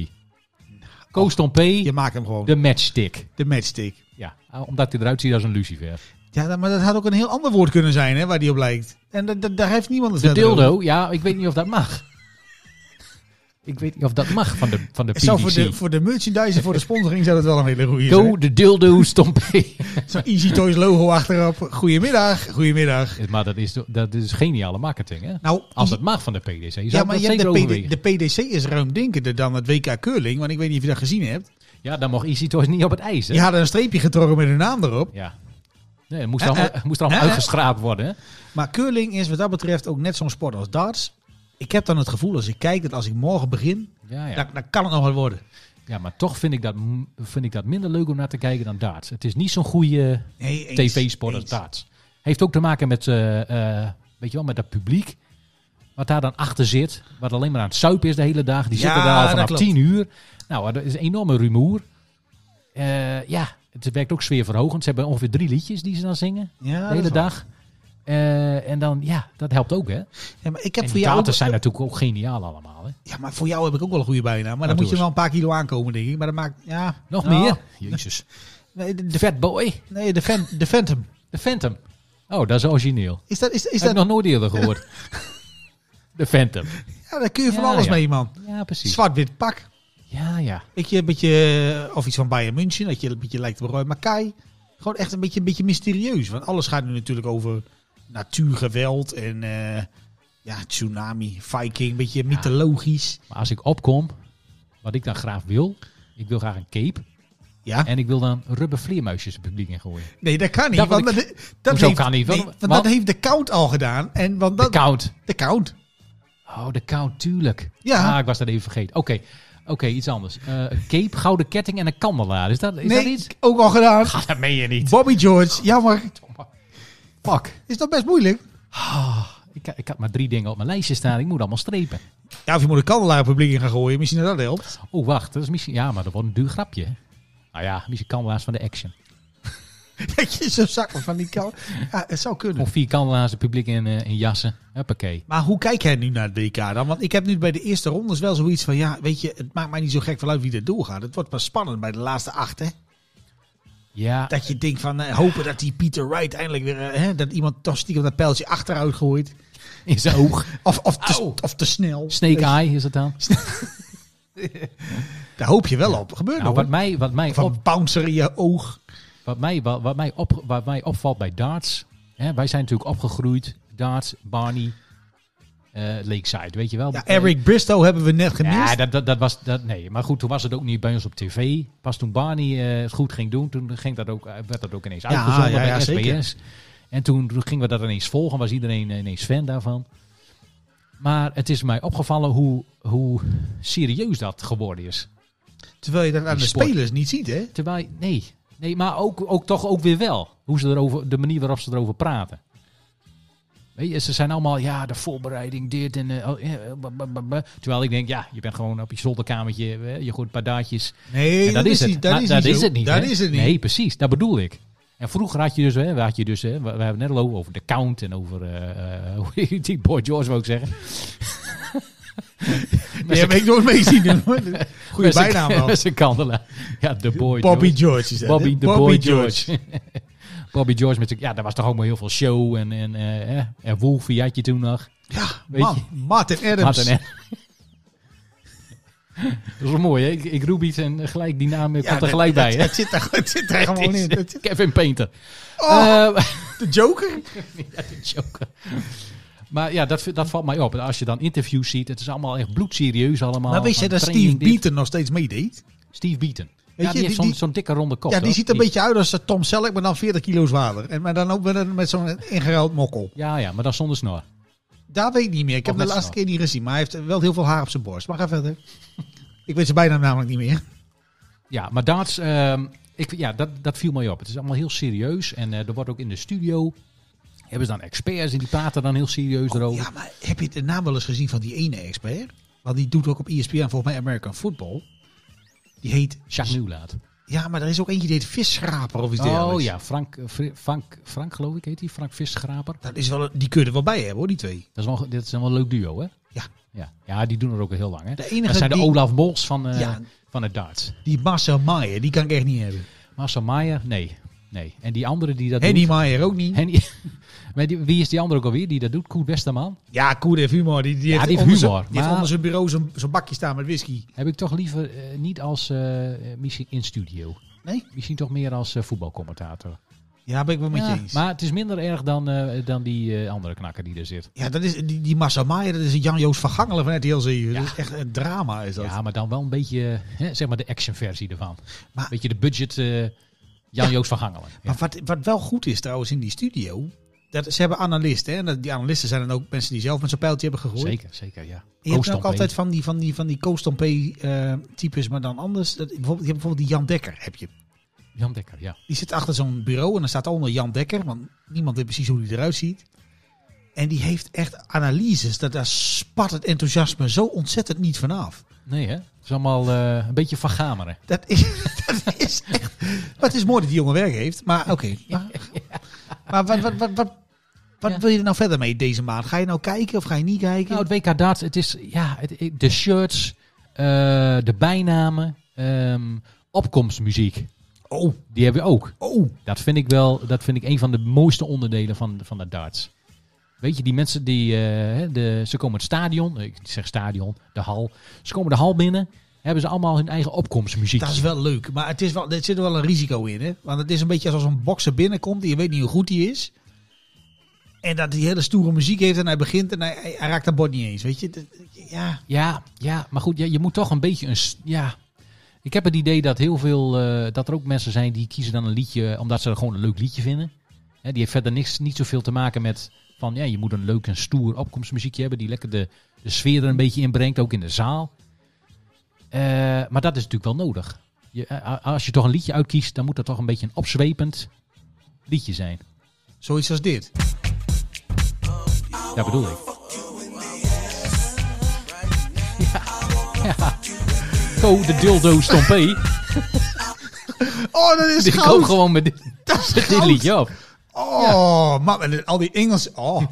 Koos Tompé, Je maakt hem gewoon. de matchstick. De matchstick. Ja, omdat hij eruit ziet als een lucifer. Ja, maar dat had ook een heel ander woord kunnen zijn, hè, waar die op lijkt. En da- da- daar heeft niemand het De over. dildo, ja, ik weet niet of dat mag. Ik weet niet of dat mag van de, van de Het zou voor de, PDC. voor de merchandise voor de sponsoring zou dat wel een hele goede Go zijn. de dildo stompé. Zo'n Easy Toys logo achterop. Goedemiddag, goedemiddag. maar dat is, dat is geniale marketing, hè? Nou, Als het mag van de PDC, zou ja, maar je hebt de. PD, de PDC is ruimdenkender dan het WK Curling. Want ik weet niet of je dat gezien hebt. Ja, dan mocht Easy Toys niet op het ijs, hè? Die hadden een streepje getrokken met hun naam erop. Ja. Nee, het moest, Eh, allemaal, eh, moest er allemaal eh, eh. uitgeschraapt worden, hè? Maar curling is wat dat betreft ook net zo'n sport als darts. Ik heb dan het gevoel als ik kijk dat als ik morgen begin, Ja, ja. dan, dan kan het nog wel worden. ja, maar toch vind ik, dat, vind ik dat minder leuk om naar te kijken dan darts. Het is niet zo'n goede Nee, eens, tv-sport als darts. Heeft ook te maken met, eh, eh, weet je wel, met dat publiek. Wat daar dan achter zit. Wat alleen maar aan het suipen is de hele dag. Die Ja, zitten daar al vanaf tien uur. Nou, er is een enorme rumoer. Eh, ja, het werkt ook sfeerverhogend. Ze hebben ongeveer drie liedjes die ze dan zingen. Ja, de hele dag. Eh, en dan, ja, dat helpt ook, hè? Ja, maar ik heb En voor jou ook, zijn natuurlijk ook geniaal allemaal, hè? ja, maar voor jou heb ik ook wel een goede bijnaam. Maar dan moet je wel een paar kilo aankomen, denk ik. Maar dat maakt, ja. Nog nou, meer? Jezus. Nee, de, De Fat Boy. nee, de, fan, de Phantom. De Phantom. Oh, dat is origineel. Is dat, is, dat, ik nog nooit eerder gehoord. de Phantom. ja, daar kun je van Ja, alles ja. mee, man. Ja, precies. Zwart-wit pak. Ja, ja. Beetje, beetje, eh, of iets van Bayern München. Dat je een beetje lijkt op Roy Mackay. Gewoon echt een beetje, een beetje mysterieus. Want alles gaat nu natuurlijk over natuurgeweld en eh, ja, tsunami, viking. Een beetje mythologisch. Maar als ik opkom, wat ik dan graag wil, ik wil graag een cape. Ja. En ik wil dan rubber vleermuisjes het publiek in gooien. Nee, dat kan niet. Dat want ik- dat, dat heeft, kan niet? Nee, Want- dat heeft de count al gedaan. En want De dat, count. de count. Oh, de count, tuurlijk. Ja. Ah, ik was dat even vergeten. Oké, oké, iets anders. Een cape, gouden ketting en een kandelaar. Is dat, is dat nee, iets? ook al gedaan. Ah, dat meen je niet. Bobby George. Jammer. Fuck. Is dat best moeilijk? Ah, ik, ik had maar drie dingen op mijn lijstje staan. Ik moet allemaal strepen. Ja, of je moet een kandelaar publiek in gaan gooien. Misschien dat dat helpt. Oh, wacht. Dat is misschien... Ja, maar dat wordt een duur grapje. Nou ja, misschien kandelaars van de action. Dat je zo'n zakken van die kant. Ja, het zou kunnen. Of vier kandelaars het publiek in, eh, in jassen. Huppakee. Maar hoe kijk jij nu naar het WK dan? Want ik heb nu bij de eerste rondes wel zoiets van... Ja, weet je, het maakt mij niet zo gek vanuit wie er doorgaat. Het wordt pas spannend bij de laatste acht, hè? Ja, Dat je denkt van, eh, hopen dat die Peter Wright eindelijk weer... eh, hè, dat iemand toch stiekem dat pijltje achteruit gooit. in zijn oog. Of, of, te, of te snel. Snake Eye is het dan. Daar hoop je wel op. Gebeurt Nou, nog. wat mij, wat, mij Of een op, bouncer in je oog. Wat, mij, wat, wat, mij op, wat mij opvalt bij darts. Hè, wij zijn natuurlijk opgegroeid. Darts, Barney, eh Lakeside, weet je wel. Ja, Eric Bristow hebben we net gemist. Ja, dat, dat, dat was dat, nee. Maar goed, toen was het ook niet bij ons op tv. Pas toen Barney eh, het goed ging doen, toen ging dat ook, eh, werd dat ook ineens Ja, uitgezonden ja, bij zeker. SBS. En toen, gingen we dat ineens volgen, was iedereen ineens fan daarvan. Maar het is mij opgevallen hoe, hoe serieus dat geworden is. Terwijl je dat aan de sport. spelers niet ziet, hè? Terwijl, nee, nee maar ook, ook toch ook weer wel. Hoe ze erover, de manier waarop ze erover praten. Weet je, ze zijn allemaal, ja, de voorbereiding, dit en... ba. Terwijl ik denk, ja, je bent gewoon op je zolderkamertje, eh, je gooit een paar daadjes. Nee, En dat, is het. niet. Dat Maar is dat niet is zo. het niet. Dat hè? is het niet. Nee, precies, dat bedoel ik. En vroeger had je dus, hè, had je dus hè, we, we hebben het net al over, de count en over, die, Boy George wou ik zeggen. Maar jij weet nooit mee zien doen. zijn- bijnaam wel. Met zijn kandelaar. Ja, de Boy Bobby George. George is dat, Bobby, hè? de Boy George. Bobby George met ja, daar was toch allemaal heel veel show en, en, eh, eh, en Wolfie had je toen nog. Ja, Weet man. Martin Adams. Martin, hè? Dat is wel mooi, hè? Ik, ik roep iets en gelijk die naam Ja, komt er gelijk bij, dat-? Het zit er, het zit er gewoon in. Kevin Painter. Oh, Eh, de Joker? ja, de Joker. Maar ja, dat, dat valt mij op. Als je dan interviews ziet, het is allemaal echt bloedserieus allemaal. Maar weet je dat Steve dit. Beaton nog steeds meedeed? Steve Beaton. Weet ja, je, die heeft die- zo'n die- dikke ronde kop. Ja, die hoor. ziet er een beetje uit als Tom Selleck, maar dan 40 kilo zwaarder. En maar dan ook met, met zo'n ingeruild mokkel. Ja, ja, maar dan zonder snor. Daar weet ik niet meer. Ik heb hem de laatste snor. keer niet gezien, maar hij heeft wel heel veel haar op zijn borst. Maar ga verder. ik weet zijn bijna namelijk niet meer. Ja, maar darts, ehm, ik, ja, dat, dat viel mij op. Het is allemaal heel serieus. En eh, er wordt ook in de studio, hebben ze dan experts en die praten dan heel serieus erover. Ja, maar heb je de naam wel eens gezien van die ene expert? Want die doet ook op ESPN volgens mij American Football. Die heet... Jacques Nieuwlaat. Ja, maar er is ook eentje die heet Visschraper of iets Oh dergelijks. ja, Frank, eh, Frank, Frank geloof ik heet hij. Frank Visschraper. Dat is wel, een- die kun je er wel bij hebben hoor, die twee. Dat is wel, dit is wel een leuk duo, hè? Ja. Ja, ja die doen er ook al heel lang, hè? De enige Dat zijn de die- Olaf Bols van, eh, Ja. van het darts. Die Marcel Maier, die kan ik echt niet hebben. Marcel Maier, nee. Nee. En die andere die dat Henny. Maier ook niet. Henny... maar die, wie is die andere ook alweer die dat doet? Koet Westerman? Ja, Koer heeft humor. Die, die Ja, heeft, die heeft onder zijn- humor, Die heeft onder zijn bureau zo'n bakje staan met whisky. Heb ik toch liever eh, niet als eh, misschien in studio. Nee? Misschien toch meer als eh, voetbalcommentator. Ja, ben ik wel met Ja, je eens. maar het is minder erg dan, dan die andere knakker die er zit. Ja, dat is, die, die Massa Maier, dat is een Jan-Joos van Gangelen van RTL 7. Dat is echt een drama is dat. Ja, maar dan wel een beetje, hè, zeg maar de actionversie ervan. Maar- Een beetje de budget Jan-Joos van Gangelen. Ja. Maar wat, wat wel goed is trouwens in die studio, dat, ze hebben analisten. Hè? en Die analisten zijn dan ook mensen die zelf met zo'n pijltje hebben gegooid. Zeker, zeker, ja. Je hebt ook altijd van die, van die, van die eh types, maar dan anders. Dat, bijvoorbeeld, je hebt bijvoorbeeld die Jan Dekker. Heb je. Jan Dekker, ja. Die zit achter zo'n bureau en dan staat onder Jan Dekker, want niemand weet precies hoe hij eruit ziet. En die heeft echt analyses. Dat, daar spat het enthousiasme zo ontzettend niet vanaf. Nee hè? Het is allemaal eh, een beetje van gameren. Dat is, dat is echt. Maar het is mooi dat die jongen werk heeft. Maar oké. Maar, maar wat, wat, wat, wat, wat Ja. wil je er nou verder mee deze maand? Ga je nou kijken of ga je niet kijken? Nou, het WK darts, het is, ja, het, de shirts, eh, de bijnamen, ehm, opkomstmuziek. oh, Die hebben we ook. oh. Dat vind ik wel, dat vind ik een van de mooiste onderdelen van, van de darts. Weet je, die mensen die, eh, de, ze komen het stadion, ik zeg stadion, de hal. Ze komen de hal binnen, hebben ze allemaal hun eigen opkomstmuziek. Dat is wel leuk. Maar het is wel, er zit er wel een risico in. Hè? Want het is een beetje alsof een bokser binnenkomt en je weet niet hoe goed hij is. En dat hij hele stoere muziek heeft en hij begint en hij, hij, raakt dat bord niet eens. Weet je? Ja, Ja, ja, maar goed, ja, je moet toch een beetje een, ja. Ik heb het idee dat heel veel, eh, dat er ook mensen zijn die kiezen dan een liedje omdat ze gewoon een leuk liedje vinden. Hè, die heeft verder niks, niet zoveel te maken met van, ja, je moet een leuk en stoer opkomstmuziekje hebben die lekker de, de sfeer er een beetje inbrengt, ook in de zaal. Eh, maar dat is natuurlijk wel nodig. Je, eh, als je toch een liedje uitkiest, dan moet dat toch een beetje een opzwepend liedje zijn. zoiets als dit. Dat bedoel ik. Ja, ja. Go, de dildo stompé. Oh, dat is Die goud. gewoon met dit, dit liedje op. Oh, en al die Engels. Oh,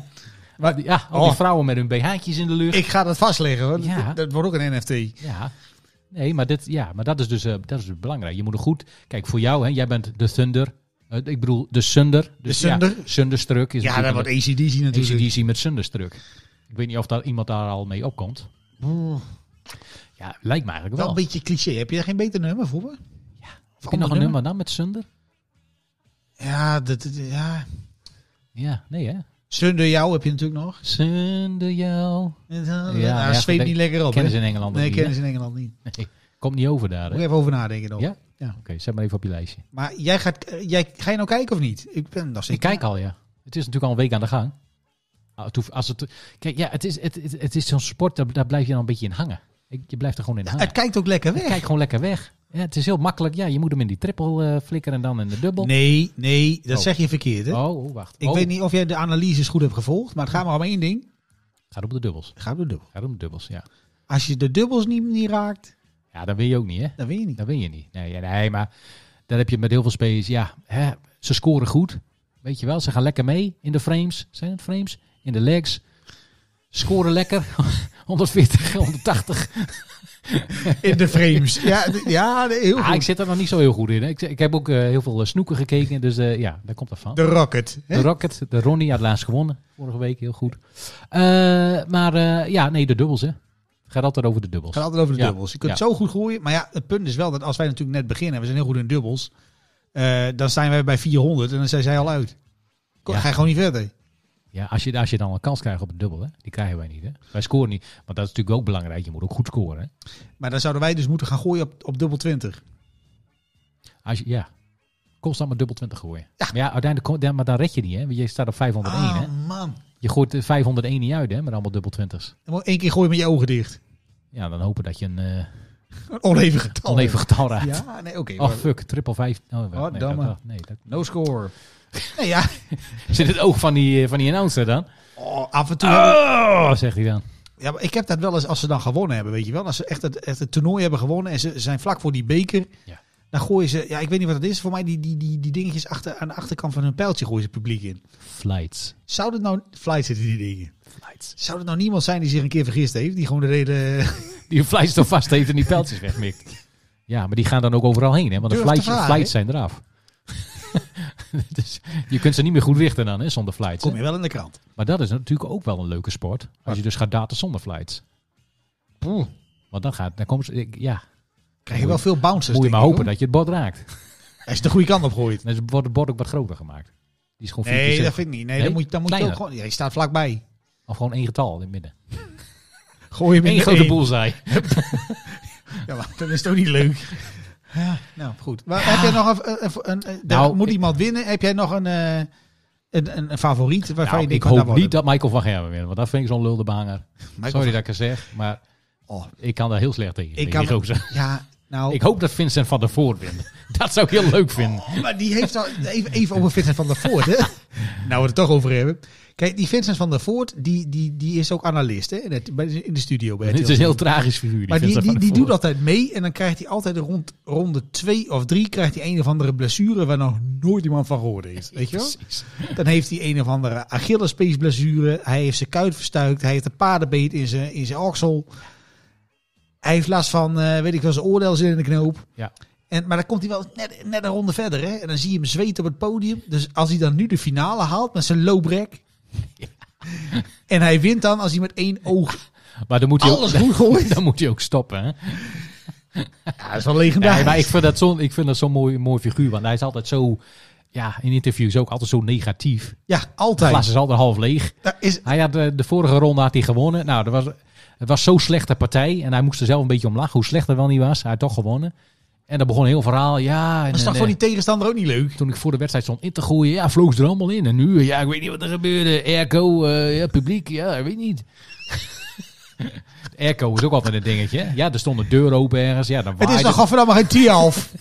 Maar, ja, al die Oh. vrouwen met hun BH'tjes in de lucht. ik ga dat vastleggen hoor. Ja. Dat, dat wordt ook een NFT. Ja. Nee, maar, dit, ja, maar dat is dus, eh, dat is dus belangrijk. Je moet er goed... Kijk, voor jou, hè, jij bent de Thunder. Eh, ik bedoel, de Sunder. Dus, Sunder. Ja, Sunderstruck is Ja, dat wordt ACDC natuurlijk. ACDC met Sunderstruck. Ik weet niet of daar iemand daar al mee opkomt. Ja, lijkt me eigenlijk wel wel. een beetje cliché. Heb je daar geen beter nummer voor me? Ja. Heb je nog een nummer dan met Sunder? Ja, dat, dat- ja. Ja, nee hè? Sunder jou heb je natuurlijk nog. Sunder jou. Ja, ja, zweet niet lekker op. Kennen ze in Engeland Nee, kennen ze in Engeland niet. Nee, komt niet over daar. Moet even over nadenken nog. Ja? Ja. Oké, zet maar even op je lijstje. Maar jij gaat, eh, jij, ga je nou kijken of niet? Ik ben nog Ik kijk al, ja. Het is natuurlijk al een week aan de gang. Ah, het Als het, kijk, ja, het is, het, het, het is zo'n sport, daar, daar blijf je dan een beetje in hangen. Ik- Je blijft er gewoon in hangen. Het kijkt ook lekker weg. Kijk gewoon lekker weg. Ja, het is heel makkelijk. Ja, je moet hem in die triple eh, flikkeren en dan in de dubbel. Nee, nee, dat Oh. zeg je verkeerd. Hè? Oh, oh, wacht. Ik Oh, weet niet of jij de analyses goed hebt gevolgd, maar het gaat maar om één ding. Gaat op de dubbels. Gaat om de dubbel. Gaat op de dubbels, ja. Als je de dubbels niet, niet raakt, Ja, dan win je ook niet, hè? dan win je niet. Dan win je niet. Nee, nee maar dan heb je met heel veel spelers, ja, hè, ze scoren goed. Weet je wel, ze gaan lekker mee in de frames. Zijn het frames? In de legs. Scoren lekker. 140, 180. In de frames. ja, ja, heel Ah, goed. ik zit er nog niet zo heel goed in. hè. Ik, ik heb ook eh, heel veel eh, snoeken gekeken, dus eh, ja, daar komt dat van. De Rocket. hè? De Rocket, de Ronnie had laatst gewonnen. Vorige week, heel goed. Eh, maar eh, ja, nee, de dubbels, hè. Het gaat altijd over de dubbels. Het gaat altijd over de Ja. dubbels. Je kunt Ja. zo goed groeien. Maar ja, het punt is wel dat als wij natuurlijk net beginnen, we zijn heel goed in dubbels, eh, dan zijn wij bij 400 en dan zijn zij al uit. Ja. Ga je gewoon niet verder. Ja, als je, als je dan een kans krijgt op de dubbel, hè. Die krijgen wij niet, hè. Wij scoren niet. Want dat is natuurlijk ook belangrijk. Je moet ook goed scoren, hè. Maar dan zouden wij dus moeten gaan gooien op, op dubbel 20. Als je, ja, constant maar dubbel 20 gooien. Ja. Maar ja, uiteindelijk, maar dan red je niet, hè. Want je staat op 501, hè. Ah, man. Je gooit de 501 niet uit, hè, met allemaal dubbel 20's. Dan moet je één keer gooien met je ogen dicht. Ja, dan hopen dat je een eh Een oneven getal. oneven getal raakt. Ja, nee, oké. Oh, fuck, triple 5. Oh, Oh, nee, dat, nee, dat, No score. Nee, ja. Zit het oog van die, eh, van die announcer dan? Oh, af en toe. Oh, zegt hij dan. Ja, maar ik heb dat wel eens als ze dan gewonnen hebben, weet je wel. Als ze echt het, echt het toernooi hebben gewonnen en ze zijn vlak voor die beker. Ja. Dan gooien ze, ja, ik weet niet wat het is. Voor mij die, die, die, die dingetjes achter, aan de achterkant van hun pijltje gooien ze het publiek in. Flights. Zou het nou, flight zitten die dingen. Flights. Zou er nou niemand zijn die zich een keer vergist heeft? Die gewoon de reden... Die een flights toch vast heeft en die pijltjes wegmikt. Ja, maar die gaan dan ook overal heen, hè? Want de flights, flights zijn eraf. dus je kunt ze niet meer goed richten dan, hè, zonder flights. Kom hè. je wel in de krant. Maar dat is natuurlijk ook wel een leuke sport. Als je dus gaat daten zonder flights. Want dan gaat, dan komen ze, ik- ja, Krijg je wel veel bouncers. moet je maar hopen hoor. dat je het bord raakt. Als je de goede kant op gooit. Dan wordt het bord ook wat groter gemaakt. Die is gewoon Nee, dat vind ik niet. Nee, Nee? dan moet, je- dan moet je ook gewoon... Ja, je staat vlakbij. Of gewoon één getal in het midden. Gooi hem in Eén grote één. boelzaai. Ja, maar dan is het ook niet leuk. Ja, nou goed. Maar heb jij nog een, een, Nou, moet ik- iemand winnen? Heb jij nog een, eh, een, een, een favoriet waarvan Nou, je ik denkt, daar hoop niet dat Michael van Gerwen wint. Want dat vind ik zo'n lulde banger. Michael Sorry van- dat ik het zeg. Maar Oh, ik kan daar heel slecht tegen. ik kan, gozer. ja, nou, Ik hoop dat Vincent van der Voort wint. Dat zou ik heel leuk vinden. maar die heeft al, even, even over Vincent van der Voort, hè? nou, we het er toch over hebben. Kijk, die Vincent van der Voort, die, die, die is ook analist, hè? In, het- bij- in de studio. Bij Het is een heel tragisch figuur. Die Maar die, die, doet altijd mee en dan krijgt hij altijd rond ronde twee of drie krijgt hij een of andere blessure waar nog nooit iemand van gehoord heeft. Weet je wel? Dan heeft hij een of andere Achillespeesblessure. Hij heeft zijn kuit verstuikt. Hij heeft een paardenbeet in zijn, in zijn oksel. Hij heeft last van, eh, weet ik wel, zijn oordeel zit in de knoop. Ja. En, maar dan komt hij wel net, net een ronde verder. Hè? En dan zie je hem zweten op het podium. Dus als hij dan nu de finale haalt met zijn low break. En hij wint dan als hij met één oog Maar dan moet hij alles ook, goed gooit. dan moet hij ook stoppen. Hè? Ja, dat is wel legendarisch. Maar ik vind dat zo'n ik vind dat zo'n mooi, mooi figuur. Want hij is altijd zo... Ja, in interviews ook altijd zo negatief. Ja, Het altijd. glas is altijd half leeg. Is, Hij had de, de vorige ronde had hij gewonnen. Nou, dat was, het was zo'n slechte partij. En hij moest er zelf een beetje om lachen. Hoe slecht hij wel niet was. Hij had toch gewonnen. En dan begon een heel verhaal. Ja, en, dat is toch voor die tegenstander ook niet leuk? toen ik voor de wedstrijd stond in te gooien. Ja, vloog ze er allemaal in. En nu, ja, ik weet niet wat er gebeurde. Airco, eh, ja, publiek, ja, ik weet niet. Airco is ook altijd een dingetje. Ja, er stond een deur open ergens. Ja, dan Het is waaide- nog godverdamme geen T-half.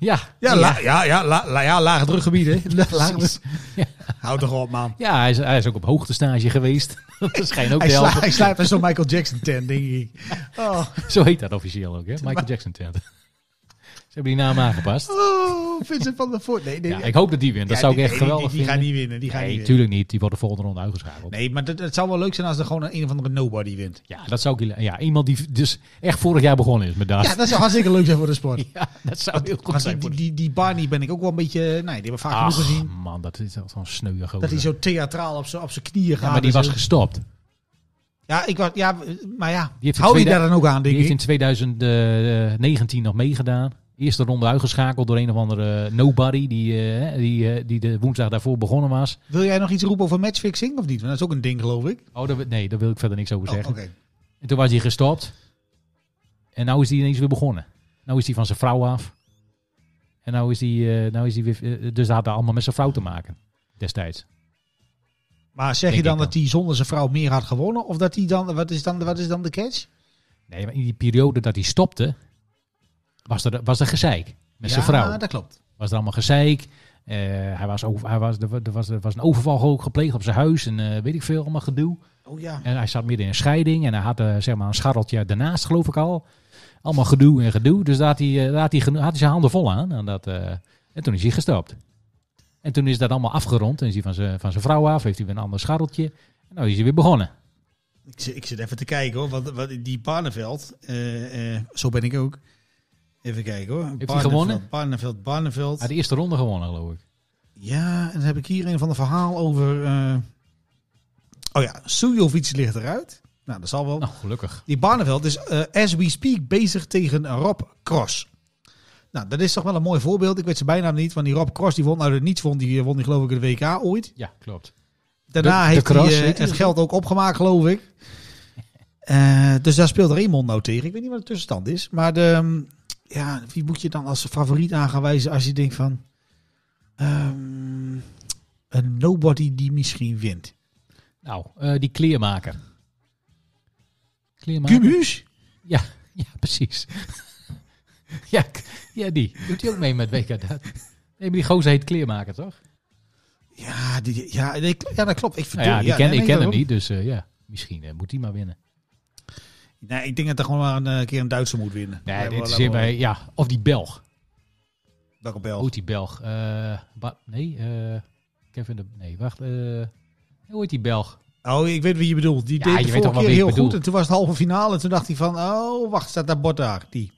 Ja, Ja, la, ja, ja, la, la- ja, lage drukgebied, hè. Lage Precies. druk- Houd toch op, man. ja hij, is, hij is ook op hoogtestage geweest. dat schijnt ook Hij, sla, hij slaapt in zo'n Michael Jackson tent, denk ik. Oh, Zo heet dat officieel ook, hè? Michael Jackson tent. Ze hebben die naam aangepast. oh Vincent van der Voort. Nee, nee, Ja, ik hoop dat die wint. Dat ja, zou ik die- echt nee, geweldig die, die, die vinden. gaat niet winnen. Die gaat nee, niet winnen. tuurlijk niet. Die wordt de volgende ronde uitgeschakeld. Nee, maar het, zou wel leuk zijn als er gewoon een, een of andere nobody wint. Ja, dat zou ik... Ja, iemand die dus echt vorig jaar begonnen is met dat. Ja, dat zou hartstikke leuk zijn voor de sport. Ja, dat zou heel goed zijn. die, die, die Barney ben ik ook wel een beetje... Nee, die hebben we vaak Ach, genoeg gezien. man, dat is wel zo'n sneuwe gozer. Dat hij zo theatraal op zijn op knieën gaat. Ja, maar die was gestopt. Ja, ik was, ja, maar ja. heeft Hou je 2000 daar dan ook aan, Die denk heeft ik? in 2019 nog meegedaan. Eerste ronde uitgeschakeld door een of andere nobody die, eh, die, eh, die de woensdag daarvoor begonnen was. Wil jij nog iets roepen over matchfixing of niet? Want dat is ook een ding, geloof ik. Oh, daar, nee, daar wil ik verder niks over Oh, zeggen. Oké. En toen was hij gestopt. En nou is hij ineens weer begonnen. Nou is hij van zijn vrouw af. En nou is hij, eh, nou is hij weer... eh, dus dat had allemaal met zijn vrouw te maken. Destijds. Maar zeg je dan dat hij zonder zijn vrouw meer had gewonnen? Of dat hij dan, wat is dan, wat is dan de catch? Nee, maar in die periode dat hij stopte... Was er, was er gezeik. Met zijn vrouw. Ja, dat klopt. was er allemaal gezeik. Eh, hij was over, hij was, er, wa- was, er was een overval ook gepleegd op zijn huis en eh, weet ik veel, allemaal gedoe. Oh ja. En hij zat midden in een scheiding en hij had eh, zeg maar een scharreltje daarnaast, geloof ik al. Allemaal gedoe en gedoe. Dus daar had hij, daar had hij, had hij zijn handen vol aan. En, dat, en toen is hij gestopt. En toen is dat allemaal afgerond. En is hij van zijn, van zijn vrouw af, heeft hij weer een ander scharreltje. En nou is hij weer begonnen. Ik, zit- ik zit even te kijken hoor. Wat, die Barneveld, zo ben ik ook. Even kijken hoor. hij gewonnen? Barneveld, Barneveld. Hij de eerste ronde gewonnen, geloof ik. Ja, en dan heb ik hier een van de verhaal over... eh, Oh ja, Sujovic ligt eruit. Nou, dat zal wel. Nou, gelukkig. Die Barneveld is, eh, as we speak, bezig tegen Rob Cross. Nou, dat is toch wel een mooi voorbeeld. Ik weet zijn bijnaam niet, want die Rob Cross die won uit het niets. Won die, won die geloof ik de WK ooit. Ja, klopt. Daarna De- heeft hij eh, het geld ook opgemaakt, geloof ik. Eh, dus daar speelt Raymond nou tegen. Ik weet niet wat de tussenstand is. Maar de, ehm, ja, wie moet je dan als favoriet aan gaan wijzen als je denkt van... ehm, een nobody die misschien wint. Nou, eh, die kleermaker. Kleermaker? Ja, ja, precies. ja, ja, die. Doet hij ook mee met WK? Nee, maar die gozer heet kleermaker, toch? Ja, die, ja, ja, dat klopt. Ik, Nou ja, die ken, nee, ik ken hem niet, dus eh, ja, misschien moet hij maar winnen. Nee, ik denk dat er gewoon maar een eh, keer een Duitser moet winnen. Nee, dit is bij, ja, of die Belg. Welke Hoe bel? heet die Belg? Ba- nee, eh, Kevin de, nee, wacht. eh, hoe heet die Belg? Oh, ik weet wie je bedoelt. Die Ja, deed je de weet toch vorige wel keer heel goed. En toen was het halve finale. En toen dacht hij van, oh, wacht, staat daar bord daar. Die.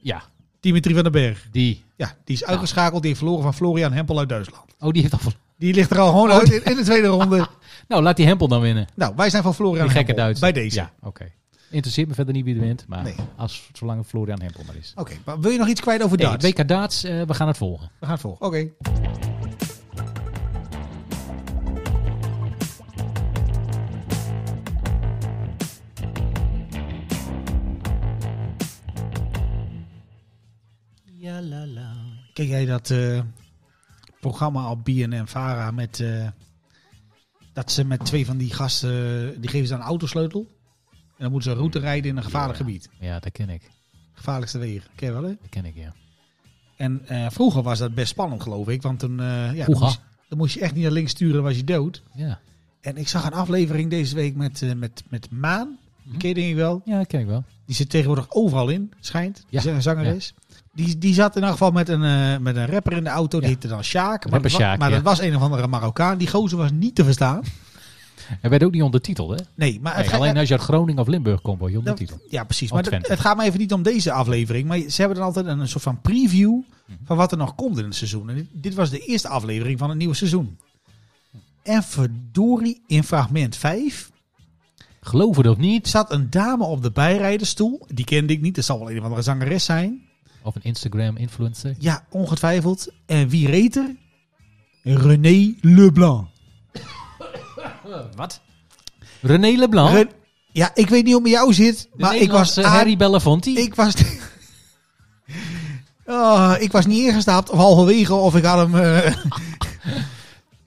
Ja, Dimitri van den Berg. Die. Ja, die is uitgeschakeld. Die heeft verloren van Florian Hempel uit Duitsland. Oh, die heeft al... Die ligt er al gewoon uit in, in de tweede ronde. Nou, laat die Hempel dan winnen. Nou, wij zijn van Florian Die gekke Hempel. Bij deze. Ja, oké. Interesseert me verder niet wie er wint. Maar Nee. als, zolang Florian Hempel maar is. Oké, maar wil je nog iets kwijt over Nee, darts? WK Darts, eh, we gaan het volgen. We gaan het volgen. Oké. Ja, la, la. Ken jij dat eh, programma op BNN Vara met eh, dat ze met twee van die gasten die geven ze een autosleutel en dan moeten ze een route rijden in een gevaarlijk Ja. gebied, Ja, dat ken ik. gevaarlijkste wegen. Ken je wel hè? Dat ken ik, ja. En eh, vroeger was dat best spannend geloof ik, want toen, eh, ja, dan, moest, dan moest je echt niet naar links sturen, dan was je dood. Ja, En ik zag een aflevering deze week met, eh, met, met Maan, Mhm. ken je denk ik wel. ja dat ken ik wel. Die zit tegenwoordig overal in, schijnt. Ja. Die ja. zangeres. Die, die zat in elk geval met een, met een rapper in de auto. Die Ja. heette dan Sjaak. Maar, Sjaak, maar ja. dat was een of andere Marokkaan. Die gozer was niet te verstaan. Hij werd ook niet ondertiteld, hè? Nee, maar het, alleen als je uit Groningen of Limburg komt, word je ondertiteld. Ja, precies. Of Maar het, Twente. het gaat me even niet om deze aflevering. Maar ze hebben dan altijd een, een soort van preview Mhm. van wat er nog komt in het seizoen. En dit, dit was de eerste aflevering van het nieuwe seizoen. En verdorie, in fragment 5 Geloof het of niet. zat een dame op de bijrijderstoel. Die kende ik niet. Dat zal wel een of andere zangeres zijn. Of een Instagram-influencer. Ja, ongetwijfeld. En wie reed er? René Leblanc. Wat? René Leblanc? Ren- ja, ik weet niet hoe het met jou zit, De maar ik was, Harry Belafonte? ik was, Oh, ik was niet ingestapt of halverwege of ik had hem. eh,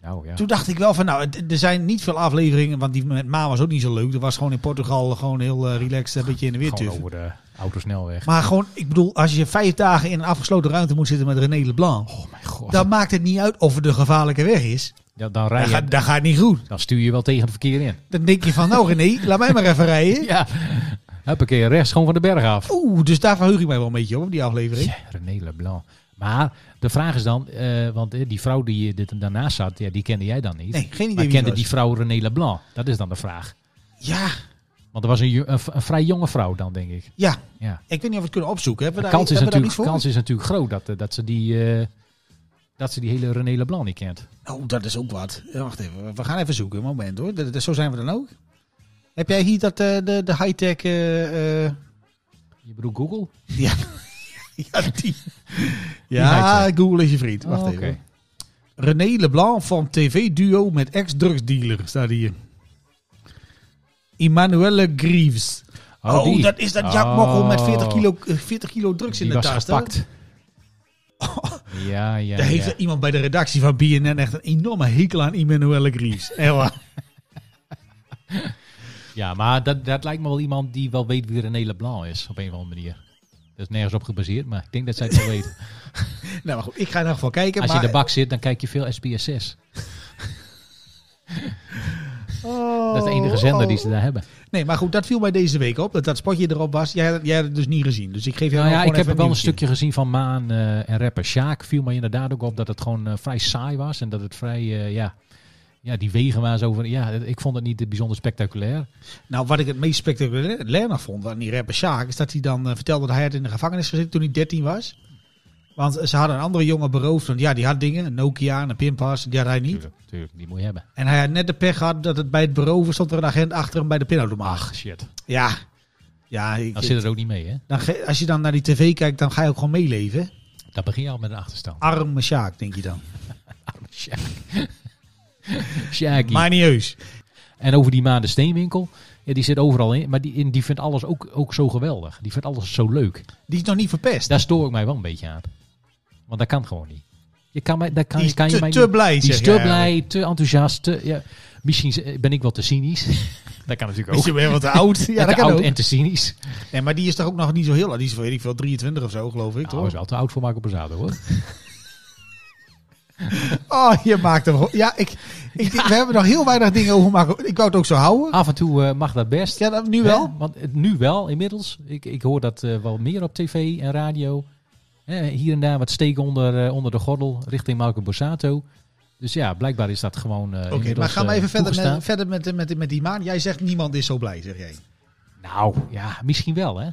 Nou ja. toen dacht ik wel van, nou, er zijn niet veel afleveringen, want die met Ma was ook niet zo leuk. Er was gewoon in Portugal gewoon heel eh, relaxed, een beetje in de weer Gewoon tuffen. over de autosnelweg. Maar gewoon, ik bedoel, als je vijf dagen in een afgesloten ruimte moet zitten met René Leblanc, Oh mijn god. dan maakt het niet uit of het de gevaarlijke weg is. Ja, dan, rij je, gaat, dan gaat niet goed. dan stuur je wel tegen het verkeer in. Dan denk je van, nou René, laat mij maar even rijden. Ja. Huppakee, rechts gewoon van de berg af. Oeh, dus daar verheug ik mij wel een beetje op, die aflevering. Ja, René Leblanc. Maar de vraag is dan, eh, want eh, die vrouw die dit daarnaast zat, ja, die kende jij dan niet. Nee, geen idee maar kende die vrouw René Leblanc? Dat is dan de vraag. Ja, Want er was een, een, vrij jonge vrouw dan, denk ik. ja. Ja. Ik weet niet of we het kunnen opzoeken. Hebben De daar, kans is, natuurlijk, kans is natuurlijk groot dat, eh, dat, ze die, dat ze die hele René Leblanc niet kent. Oh, dat is ook wat. Wacht even, we gaan even zoeken. Moment hoor. Zo zijn we dan ook. Heb jij hier dat, eh, de, de high-tech... eh, eh, Je bedoelt Google? ja, ja, die. Ja. Google is je vriend. Wacht Oh, even. René Leblanc van TV-duo met ex-drugsdealer staat hier. Emmanuelle Greaves. Oh, die. dat is dat Jack Mokkel met 40 Oh. kilo, eh, 40 kilo drugs in de was tas. hè? Gepakt. Ja, ja, Daar heeft ja. er iemand bij de redactie van BNN echt een enorme hekel aan. Echt waar. Ja, maar dat, dat lijkt me wel iemand die wel weet wie René Leblanc is, op een of andere manier. Dat is nergens op gebaseerd, maar ik denk dat zij het wel weten. nou, maar goed, ik ga in ieder geval kijken. Als je in de bak zit, dan kijk je veel SBS 6. Oh, Dat is de enige zender die oh. ze daar hebben. Nee, maar goed, dat viel mij deze week op. Dat dat spotje erop was. Jij, jij had het dus niet gezien. Dus ik geef jou Nou ja, ik heb wel een stukje gezien van Maan eh, en rapper Sjaak. Viel me inderdaad ook op dat het gewoon eh, vrij saai was. En dat het vrij, eh, ja, ja, die wegen waar ze over... Ja, ik vond het niet bijzonder spectaculair. Nou, wat ik het meest spectaculair nog vond aan die rapper Sjaak... is dat hij dan vertelde dat hij had in de gevangenis gezeten toen hij 13 was. Want ze hadden een andere jongen beroofd. Want ja, die had dingen. Een Nokia en een pinpas. Die had hij niet. Tuurlijk, tuurlijk, die moet je hebben. En hij had net de pech gehad dat het bij het beroven stond er een agent achter hem bij de pinautomaat. Ach, shit. Ja. Ja, ik, Dan zit er ook niet mee, hè? dan, ge- als je dan naar die tv kijkt, dan ga je ook gewoon meeleven. Dan begin je al met een achterstand. Arme Sjaak, denk je dan. Sjaak. Sjaakie. Maar niet heus. En over die Maan de Steenwinkel. Ja, die zit overal in. Maar die, die vindt alles ook, ook zo geweldig. Die vindt alles zo leuk. Die is nog niet verpest. Daar stoor ik mij wel een beetje aan. Want dat kan gewoon niet. Je kan mij, daar kan, Die is kan je te, mij te niet- blij, Die is te blij, te enthousiast. Te, ja, misschien ben ik wel te cynisch. dat kan natuurlijk ook. je weer wat te oud? Ja, dat te kan oud ook. en te cynisch. Nee, maar die is toch ook nog niet zo heel oud. Die is, weet ik veel, 23 of zo, geloof ik, Nou, toch? is wel te oud voor Marco Borsato hoor. Oh, je maakt hem... Ja, ik, ik, we hebben nog heel weinig dingen over maken. Ik wou het ook zo houden. Af en toe eh, mag dat best. Ja, dat, nu wel. Hè? Want nu wel, inmiddels. Ik, ik hoor dat eh, wel meer op tv en radio. Hier en daar wat steken onder, eh, onder de gordel richting Marco Borsato. Dus ja, blijkbaar is dat gewoon. eh, Oké, maar gaan we eh, even verder, met, verder met, met, met die maan. Jij zegt niemand is zo blij, zeg jij. Nou ja, misschien wel hè.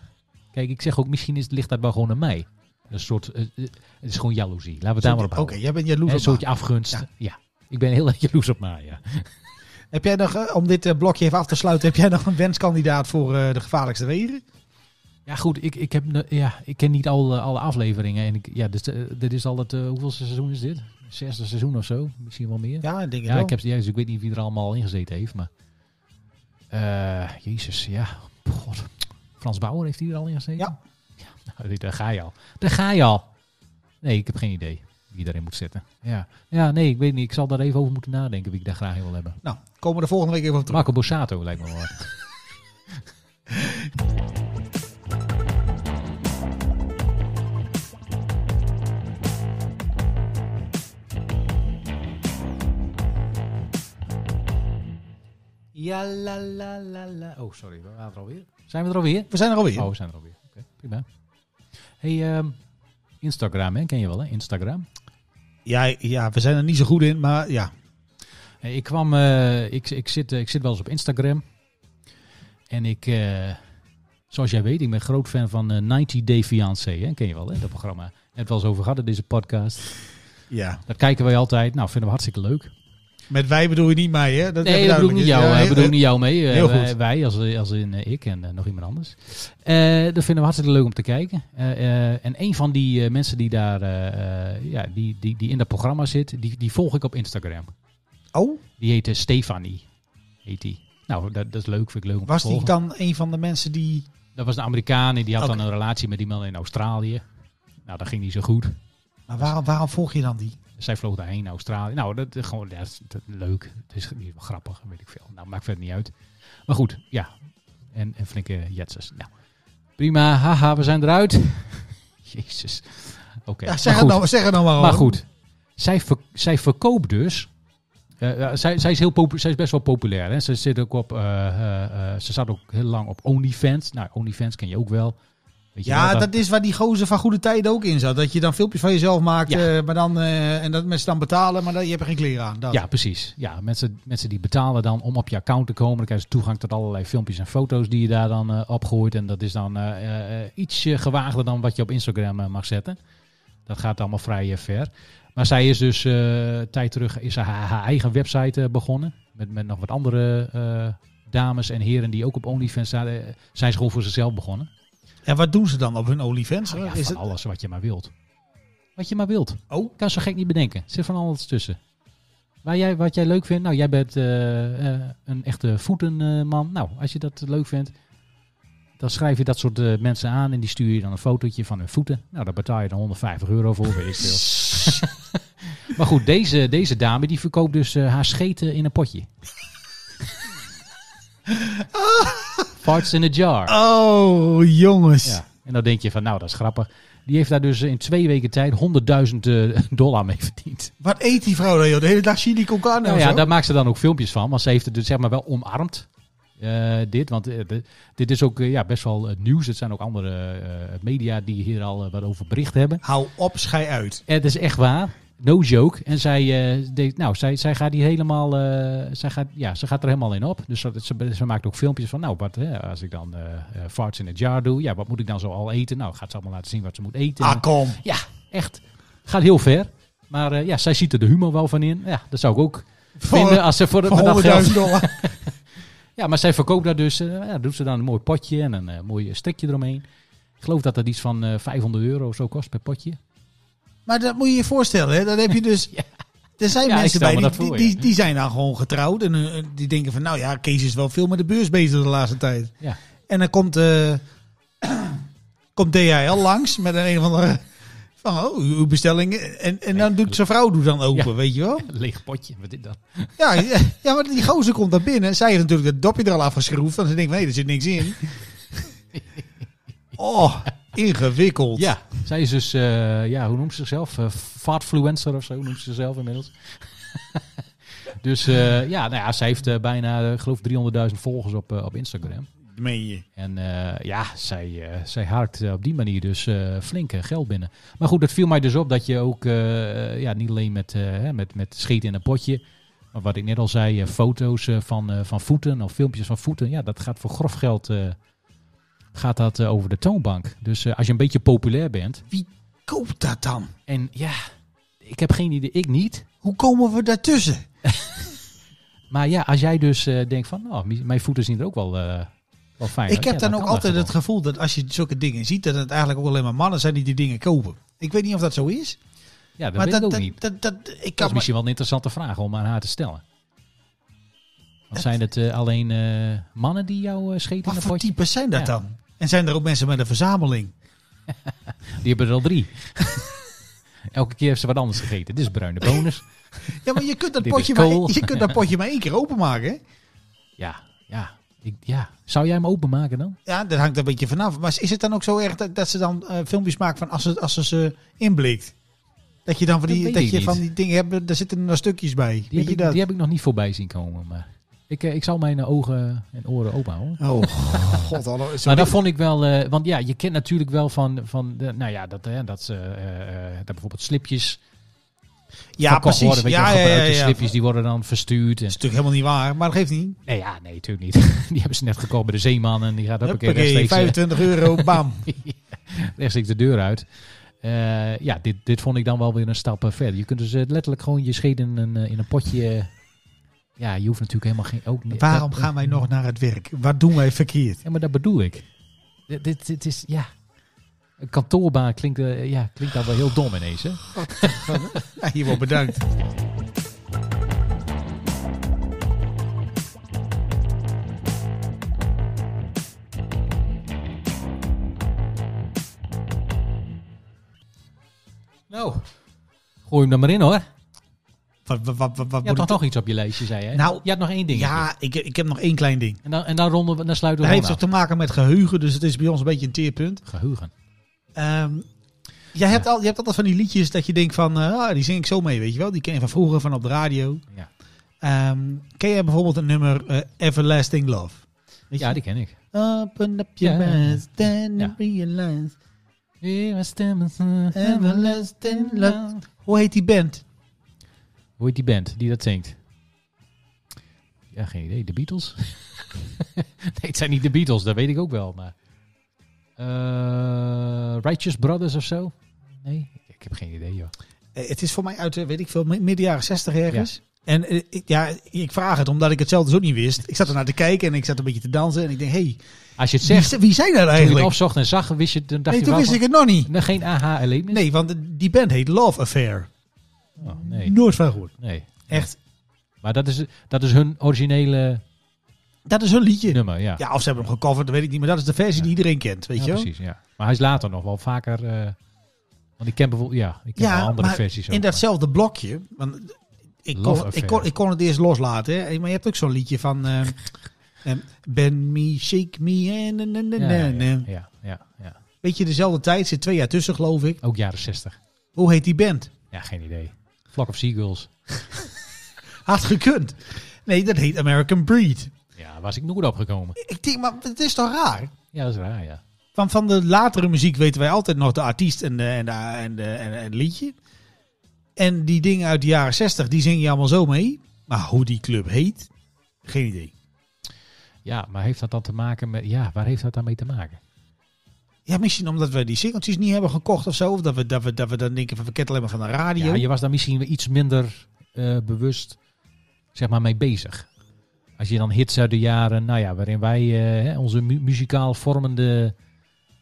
Kijk, ik zeg ook, misschien is, ligt dat wel gewoon aan mij. Een soort, het is gewoon jaloezie. Laten we het daar maar op Oké, houden. jij bent jaloers Een soortje mij. afgunst. Ja. Ja. Ik ben heel erg jaloers op Maya. Heb jij nog, om dit blokje even af te sluiten, heb jij nog een wenskandidaat voor de gevaarlijkste wegen? Ja, goed. Ik, ik, heb, ja, ik ken niet alle, alle afleveringen. En ik, ja, dus, eh, dit is al het, eh, hoeveelste seizoen is dit? Zesde seizoen of zo? Misschien wel meer. Ja, ik denk Ja, wel. ik, heb, ja, dus ik weet niet wie er allemaal in gezeten heeft. Maar, eh, jezus, ja. God. Frans Bauer heeft hij er al in gezeten? Ja. ja nou, daar ga je al. Daar ga je al. Nee, ik heb geen idee wie daarin moet zitten. Ja. ja, nee, ik weet niet. Ik zal daar even over moeten nadenken wie ik daar graag in wil hebben. Nou, komen we de volgende week even op terug. Marco Borsato lijkt me wel. Ja, la, la, la, la. Oh, sorry. We waren er alweer. Zijn we er alweer? We zijn er alweer. Oh, we zijn er alweer. Oké, prima. Hey, ehm, Instagram, hè? ken je wel, hè? Instagram. Ja, ja, we zijn er niet zo goed in, maar ja. Hey, ik kwam, eh, ik, ik, zit, eh, ik zit wel eens op Instagram. En ik, eh, zoals jij weet, ik ben groot fan van eh 90 Day Fiancé. Hè? Ken je wel, hè? Dat programma. Net wel eens over gehad in deze podcast. ja. Dat kijken wij altijd. Nou, vinden we hartstikke leuk. Met wij bedoel je niet mij, hè? Dat Nee, dat bedoel ik niet jou, eh, Ja, bedoel eh, niet jou mee. Eh, heel wij, goed. wij, als, als in eh, ik en eh, nog iemand anders. Eh, dat vinden we hartstikke leuk om te kijken. Eh, eh, en een van die eh, mensen die daar, eh, eh, ja, die, die, die in dat programma zit, die, die volg ik op Instagram. Oh, Die heet eh, Stefanie. Heet die. Nou, dat, dat is leuk. Vind ik leuk om was te die dan een van de mensen die... Dat was een Amerikaan en die had dan een relatie met iemand in Australië. Nou, dat ging niet zo goed. Maar waarom, waarom volg je dan die? Zij vloog daarheen naar Australië. Nou, dat, is gewoon ja, dat is, dat is leuk. Het is niet grappig, weet ik veel. Nou, maakt verder niet uit. Maar goed, ja. En, en flinke jetsers. Nou, prima. Haha, we zijn eruit. Jezus. Oké. Ja, zeg, het nou, zeg het nou maar. Maar hoor. goed, zij, ver- zij verkoopt dus. eh, eh, zij, zij, is heel popu- zij is best wel populair. Hè? Ze, zit ook op, eh, ze zat ook heel lang op OnlyFans. Nou, OnlyFans ken je ook wel. Weet Ja, dat is waar die gozer van goede tijden ook in zat. Dat je dan filmpjes van jezelf maakt, Ja. eh, maar dan, eh, en dat mensen dan betalen, maar dan, je hebt er geen kleren aan. Dat. Ja, precies. Ja, mensen, mensen die betalen dan om op je account te komen. Dan krijgen ze toegang tot allerlei filmpjes en foto's die je daar dan eh opgooit. En dat is dan ietsje gewaagder dan wat je op Instagram mag zetten. Dat gaat allemaal vrij ver. Maar zij is dus tijd terug is haar, haar eigen website begonnen. Met, met nog wat andere dames en heren die ook op OnlyFans staan. eh, zijn ze gewoon voor zichzelf begonnen. En wat doen ze dan op hun OnlyFans? Nou ja, is van het... alles wat je maar wilt. Wat je maar wilt. Oh, kan zo gek niet bedenken. Er zit van alles tussen. Waar jij, wat jij leuk vindt, nou, jij bent eh, eh, een echte voetenman. nou, als je dat leuk vindt, dan schrijf je dat soort eh, mensen aan en die stuur je dan een fotootje van hun voeten. Nou, daar betaal je dan 150 euro voor, weet ik veel. maar goed, deze, deze dame die verkoopt dus haar scheten in een potje. Farts in a jar. oh jongens. Ja. En dan denk je van, nou, dat is grappig. Die heeft daar dus in twee weken tijd 100.000 eh, dollar mee verdiend. Wat eet die vrouw dan, joh? De hele dag chili con carne Nou ja, daar maakt ze dan ook filmpjes van. Want ze heeft het dus zeg maar wel omarmd. eh, dit, want eh, dit is ook ja, best wel het nieuws. Het zijn ook andere media die hier al wat over bericht hebben. Hou op, schei uit. Het is echt waar. No joke. En zij, eh, deed, nou, zij, zij gaat hier helemaal, eh, zij gaat, ja, ze gaat er helemaal in op. Dus ze, ze, maakt ook filmpjes van, nou, wat, hè, als ik dan eh farts in a jar doe, ja, wat moet ik dan zo al eten? Nou, gaat ze allemaal laten zien wat ze moet eten. Ah, kom. Ja, echt. Gaat heel ver. Maar ja, zij ziet er de humor wel van in. Ja, dat zou ik ook vinden als ze voor, de, Voor met dat 100.000 geld... dollar. Ja, maar zij verkoopt daar dus... ja, doet ze dan een mooi potje en een mooi strikje eromheen. Ik geloof dat dat iets van eh 500 euro zo kost per potje. Maar dat moet je je voorstellen, hè? Dan heb je dus... Ja. Er zijn Ja, mensen bij die, voor, die, ja. die, die zijn dan gewoon getrouwd. En eh, die denken van, nou ja, Kees is wel veel met de beurs bezig de laatste tijd. Ja. En dan komt, eh komt DHL langs met een een of andere... Van, oh, uw bestelling. En, en dan doet zijn vrouw doet dan open, Ja. weet je wel? Leeg potje, wat is dat? Ja, ja, ja, maar die gozer komt daar binnen. Zij heeft natuurlijk het dopje er al afgeschroefd. Want ze denkt, nee, er zit niks in. Oh, ingewikkeld. Ja, zij is dus... eh, ja, hoe noemt ze zichzelf? Eh Fatfluencer of zo noemt ze zichzelf inmiddels. dus eh, ja, nou ja, zij heeft bijna, ik geloof 300.000 volgers op, op Instagram. Meen je. En ja, zij, zij harkt eh, op die manier dus flink geld binnen. Maar goed, het viel mij dus op dat je ook ja, niet alleen met, met, met schieten in een potje. Maar wat ik net al zei, foto's van, van voeten of filmpjes van voeten. Ja, dat gaat voor grof geld gaat dat, eh, over de toonbank. Dus eh, als je een beetje populair bent. Wie- koopt dat dan? En ja, ik heb geen idee. Ik niet. Hoe komen we daartussen? Maar ja, als jij dus eh, denkt van, nou, mi- mijn voeten zien er ook wel, wel fijn Ik uit. heb Ja, dan ook altijd het gevoel dat als je zulke dingen ziet, dat het eigenlijk ook alleen maar mannen zijn die die dingen kopen. Ik weet niet of dat zo is. Ja, dat maar weet dat, ik ook dat, niet. dat, dat, ik Dat kan is misschien wel een interessante vraag om aan haar te stellen. Want zijn het alleen mannen die jou uh, scheten in wat voor types zijn dat Ja. dan? En zijn er ook mensen met een verzameling? Die hebben er al drie. Elke keer heeft ze wat anders gegeten. Dit is bruine bonus. Ja, maar je kunt dat potje, maar, je kunt dat potje maar één keer openmaken. hè? Ja, ja, ik, ja. Zou jij hem openmaken dan? Ja, dat hangt een beetje vanaf. Maar is het dan ook zo erg dat, dat ze dan eh, filmpjes maken van als ze, als ze ze inblikt? Dat je dan van die, dat je niet. van die dingen hebt, daar zitten er nog stukjes bij. Die, Weet heb je ik, dat? die heb ik nog niet voorbij zien komen. Maar ik, eh, ik zal mijn eh, ogen en oren open houden. Oh, god. Maar dat vond ik wel, eh, want ja, je kent natuurlijk wel van, van de, nou ja, dat, hè, dat ze eh, eh, dat bijvoorbeeld slipjes ja, precies. worden. Ja, ja, ja, ja. slipjes, die worden dan verstuurd. En, Dat is natuurlijk helemaal niet waar, maar dat geeft niet. nee, ja, nee, natuurlijk niet. die hebben ze net gekocht bij de Zeeman en die gaat ook een keer rechtstreeks, eh, 25 euro, bam. rechtstreeks de deur uit. Eh, ja, dit, dit vond ik dan wel weer een stap eh, verder. Je kunt dus eh, letterlijk gewoon je scheet in een, eh, in een potje. Ja, je hoeft natuurlijk helemaal geen. Ook, niet- Waarom dat- gaan wij nog naar het werk? Wat doen wij verkeerd? Ja, maar dat bedoel ik. Dit, dit, dit is, ja. Een kantoorbaan klinkt, eh, ja, klinkt dan wel heel dom ineens, hè? Ja, hier wel bedankt. Nou, gooi hem dan maar in, hoor. Wat, wat, wat, wat, wat Je had toch nog iets op je lijstje, zei je? Nou, je had nog één ding. Ja, ik, ik heb nog één klein ding. En dan, en dan, ronden we, dan sluiten Dat we heeft gewoon toch te maken met geheugen, dus het is bij ons een beetje een teerpunt. Geheugen. Ehm, jij hebt al, je hebt altijd van die liedjes dat je denkt van, ah, die zing ik zo mee, weet je wel. Die ken je van vroeger, van op de radio. Ja. Ehm, ken jij bijvoorbeeld een nummer eh, Everlasting Love? Weet ja, je? die ken ik. Open up your Ja. eyes, then Ja. realize. Everlasting love. Hoe heet die band? Hoe heet die band die dat zingt? Ja, geen idee. De Beatles? nee, het zijn niet de Beatles, dat weet ik ook wel. Maar Eh, Righteous Brothers of zo? Nee, ik heb geen idee, joh. Eh, het is voor mij uit, eh, weet ik veel, mi- midden jaren 60 ergens. En ik, ja, ik vraag het omdat ik het zelf dus ook niet wist. Ik zat er naar te kijken en ik zat een beetje te dansen. En ik denk, hé, hey, Als je het wie, zegt, wie zijn dat toen je het eigenlijk? opzocht en zag, wist je, dan dacht Nee, je toen wist ik het nog niet. Geen aha-erlebnis? Nee, want die band heet Love Affair. Oh, nee, Nooit van gehoord. nee. Echt. Maar dat is, dat is hun originele Dat is hun liedje. nummer, ja. Ja, of ze hebben hem gecoverd, dat weet ik niet. Maar dat is de versie die iedereen kent, weet Ja, je wel? precies, ja. Maar hij is later nog wel vaker... eh, want ik ken bijvoorbeeld... Ja, ik ken wel andere versies ook, in maar- datzelfde blokje. Want ik Love kon, ik, kon, ik kon het eerst loslaten. Hè? Maar je hebt ook zo'n liedje van... eh, eh, Ben me, shake me, en na, na, na, Ja, ja, ja, ja. Weet je, dezelfde tijd, zit twee jaar tussen, geloof ik. Ook jaren 60. Hoe heet die band? Ja, geen idee. Flock of Seagulls. Had gekund. Nee, dat heet American Breed. Ja, was ik nooit opgekomen. Ik denk, maar het is toch raar? Ja, dat is raar, ja. Van, van de latere muziek weten wij altijd nog de artiest en, de, en, de, en, de, en, en het liedje. En die dingen uit de jaren 60, die zing je allemaal zo mee. Maar hoe die club heet, geen idee. Ja, maar heeft dat dan te maken met... Ja, waar heeft dat dan mee te maken? Ja, misschien omdat we die singeltjes niet hebben gekocht of zo. Of dat we, dat we, dat we dan denken van we kennen alleen maar van de radio. Ja, je was daar misschien weer iets minder eh, bewust zeg maar, mee bezig. Als je dan hits uit de jaren, nou ja, waarin wij eh, onze mu- muzikaal vormende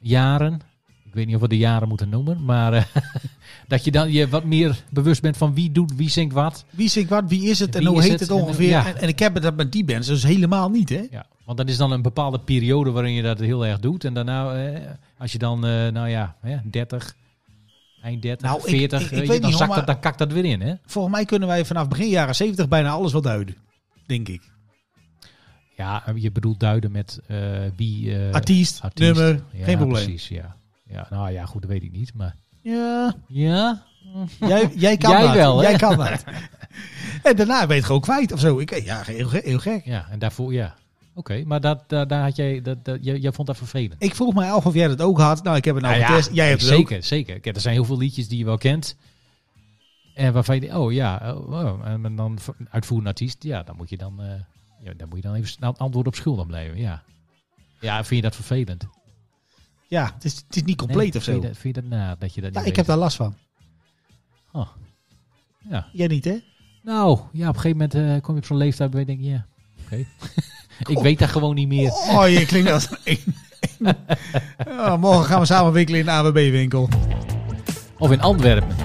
jaren, ik weet niet of we de jaren moeten noemen, maar eh, dat je dan je wat meer bewust bent van wie doet, wie zingt wat. Wie zingt wat, wie is het en hoe heet het? het En, ongeveer. ja. En, en ik heb het dat met die bands dus helemaal niet, hè? Ja, want dat is dan een bepaalde periode waarin je dat heel erg doet. En daarna, eh, als je dan, eh, nou ja, hè, 30, eind 30, Nou, ik- 40, ik- ik weet je, weet dan, niet, zakt dat, dan kakt dat weer in, hè? Volgens mij kunnen wij vanaf begin jaren 70 bijna alles wel duiden. Denk ik. Ja, je bedoelt duiden met eh, wie... eh, Artiest, artiest. nummer, Ja, geen probleem. precies, ja. ja. Nou ja, goed, dat weet ik niet, maar... Ja, Ja? jij, jij kan Jij dat. wel, hè? Jij kan dat. en daarna ben je het gewoon kwijt of zo. Ik, ja, heel, ge- heel gek. Ja, en daarvoor, ja. Oké, maar dat, daar, daar had jij, dat, dat, jij, jij vond dat vervelend? Ik vroeg mij af of jij dat ook had. Nou, ik heb het nou Nou ja. Jij hebt het ook. zeker, zeker. Kijk, er zijn heel veel liedjes die je wel kent. En waarvan je oh ja, oh, oh, en dan uitvoerend artiest, ja, dan moet je dan, eh, ja, dan moet je dan even snel antwoord op schuldig blijven, ja. Ja, vind je dat vervelend? ja, het is, het is niet compleet Nee, of zo. Vind je dat, vind je dat na, dat je dat Ja, ik heb daar last van. Ja. Jij niet, hè? Nou, ja, op een gegeven moment eh, kom je op zo'n leeftijd waar je denkt, ja, oké. ik weet dat gewoon niet meer. Oh, je klinkt als een... Oh, morgen gaan we samen winkelen in de AWB-winkel. Of in Antwerpen.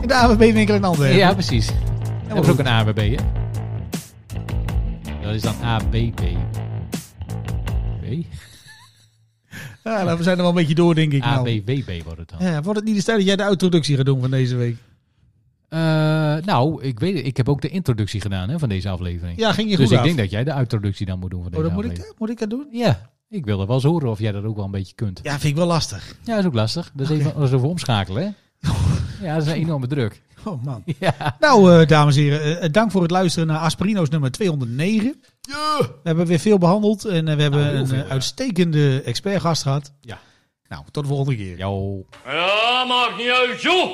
In de AWB-winkel in Antwerpen. Ja, precies. Dat maar is ook een ABB, hè? Dat is dan ABB. B? Ja, nou, we zijn er wel een beetje door, denk ik. Nou. ABWB wordt het dan. Ja, wordt het niet de tijd dat jij de introductie gaat doen van deze week? Eh, nou, ik weet het. Ik heb ook de introductie gedaan hè, van deze aflevering. Ja, ging je dus goed ik af. denk dat jij de introductie dan moet doen van Oh, deze dan moet ik, moet ik dat doen? Ja, ik wilde wel eens horen of jij dat ook wel een beetje kunt. Ja, vind ik wel lastig. Ja, dat is ook lastig. Dat is, even, dat is even omschakelen, hè? Ja, dat is een enorme druk. Oh man. Ja. Nou, eh, dames en heren, eh, dank voor het luisteren naar Aspirino's nummer 209. We hebben weer veel behandeld en we hebben Nou, een veel, eh, ja. uitstekende expertgast gehad. Ja. Nou, tot de volgende keer. Jou. Ja, maakt niet uit, joh!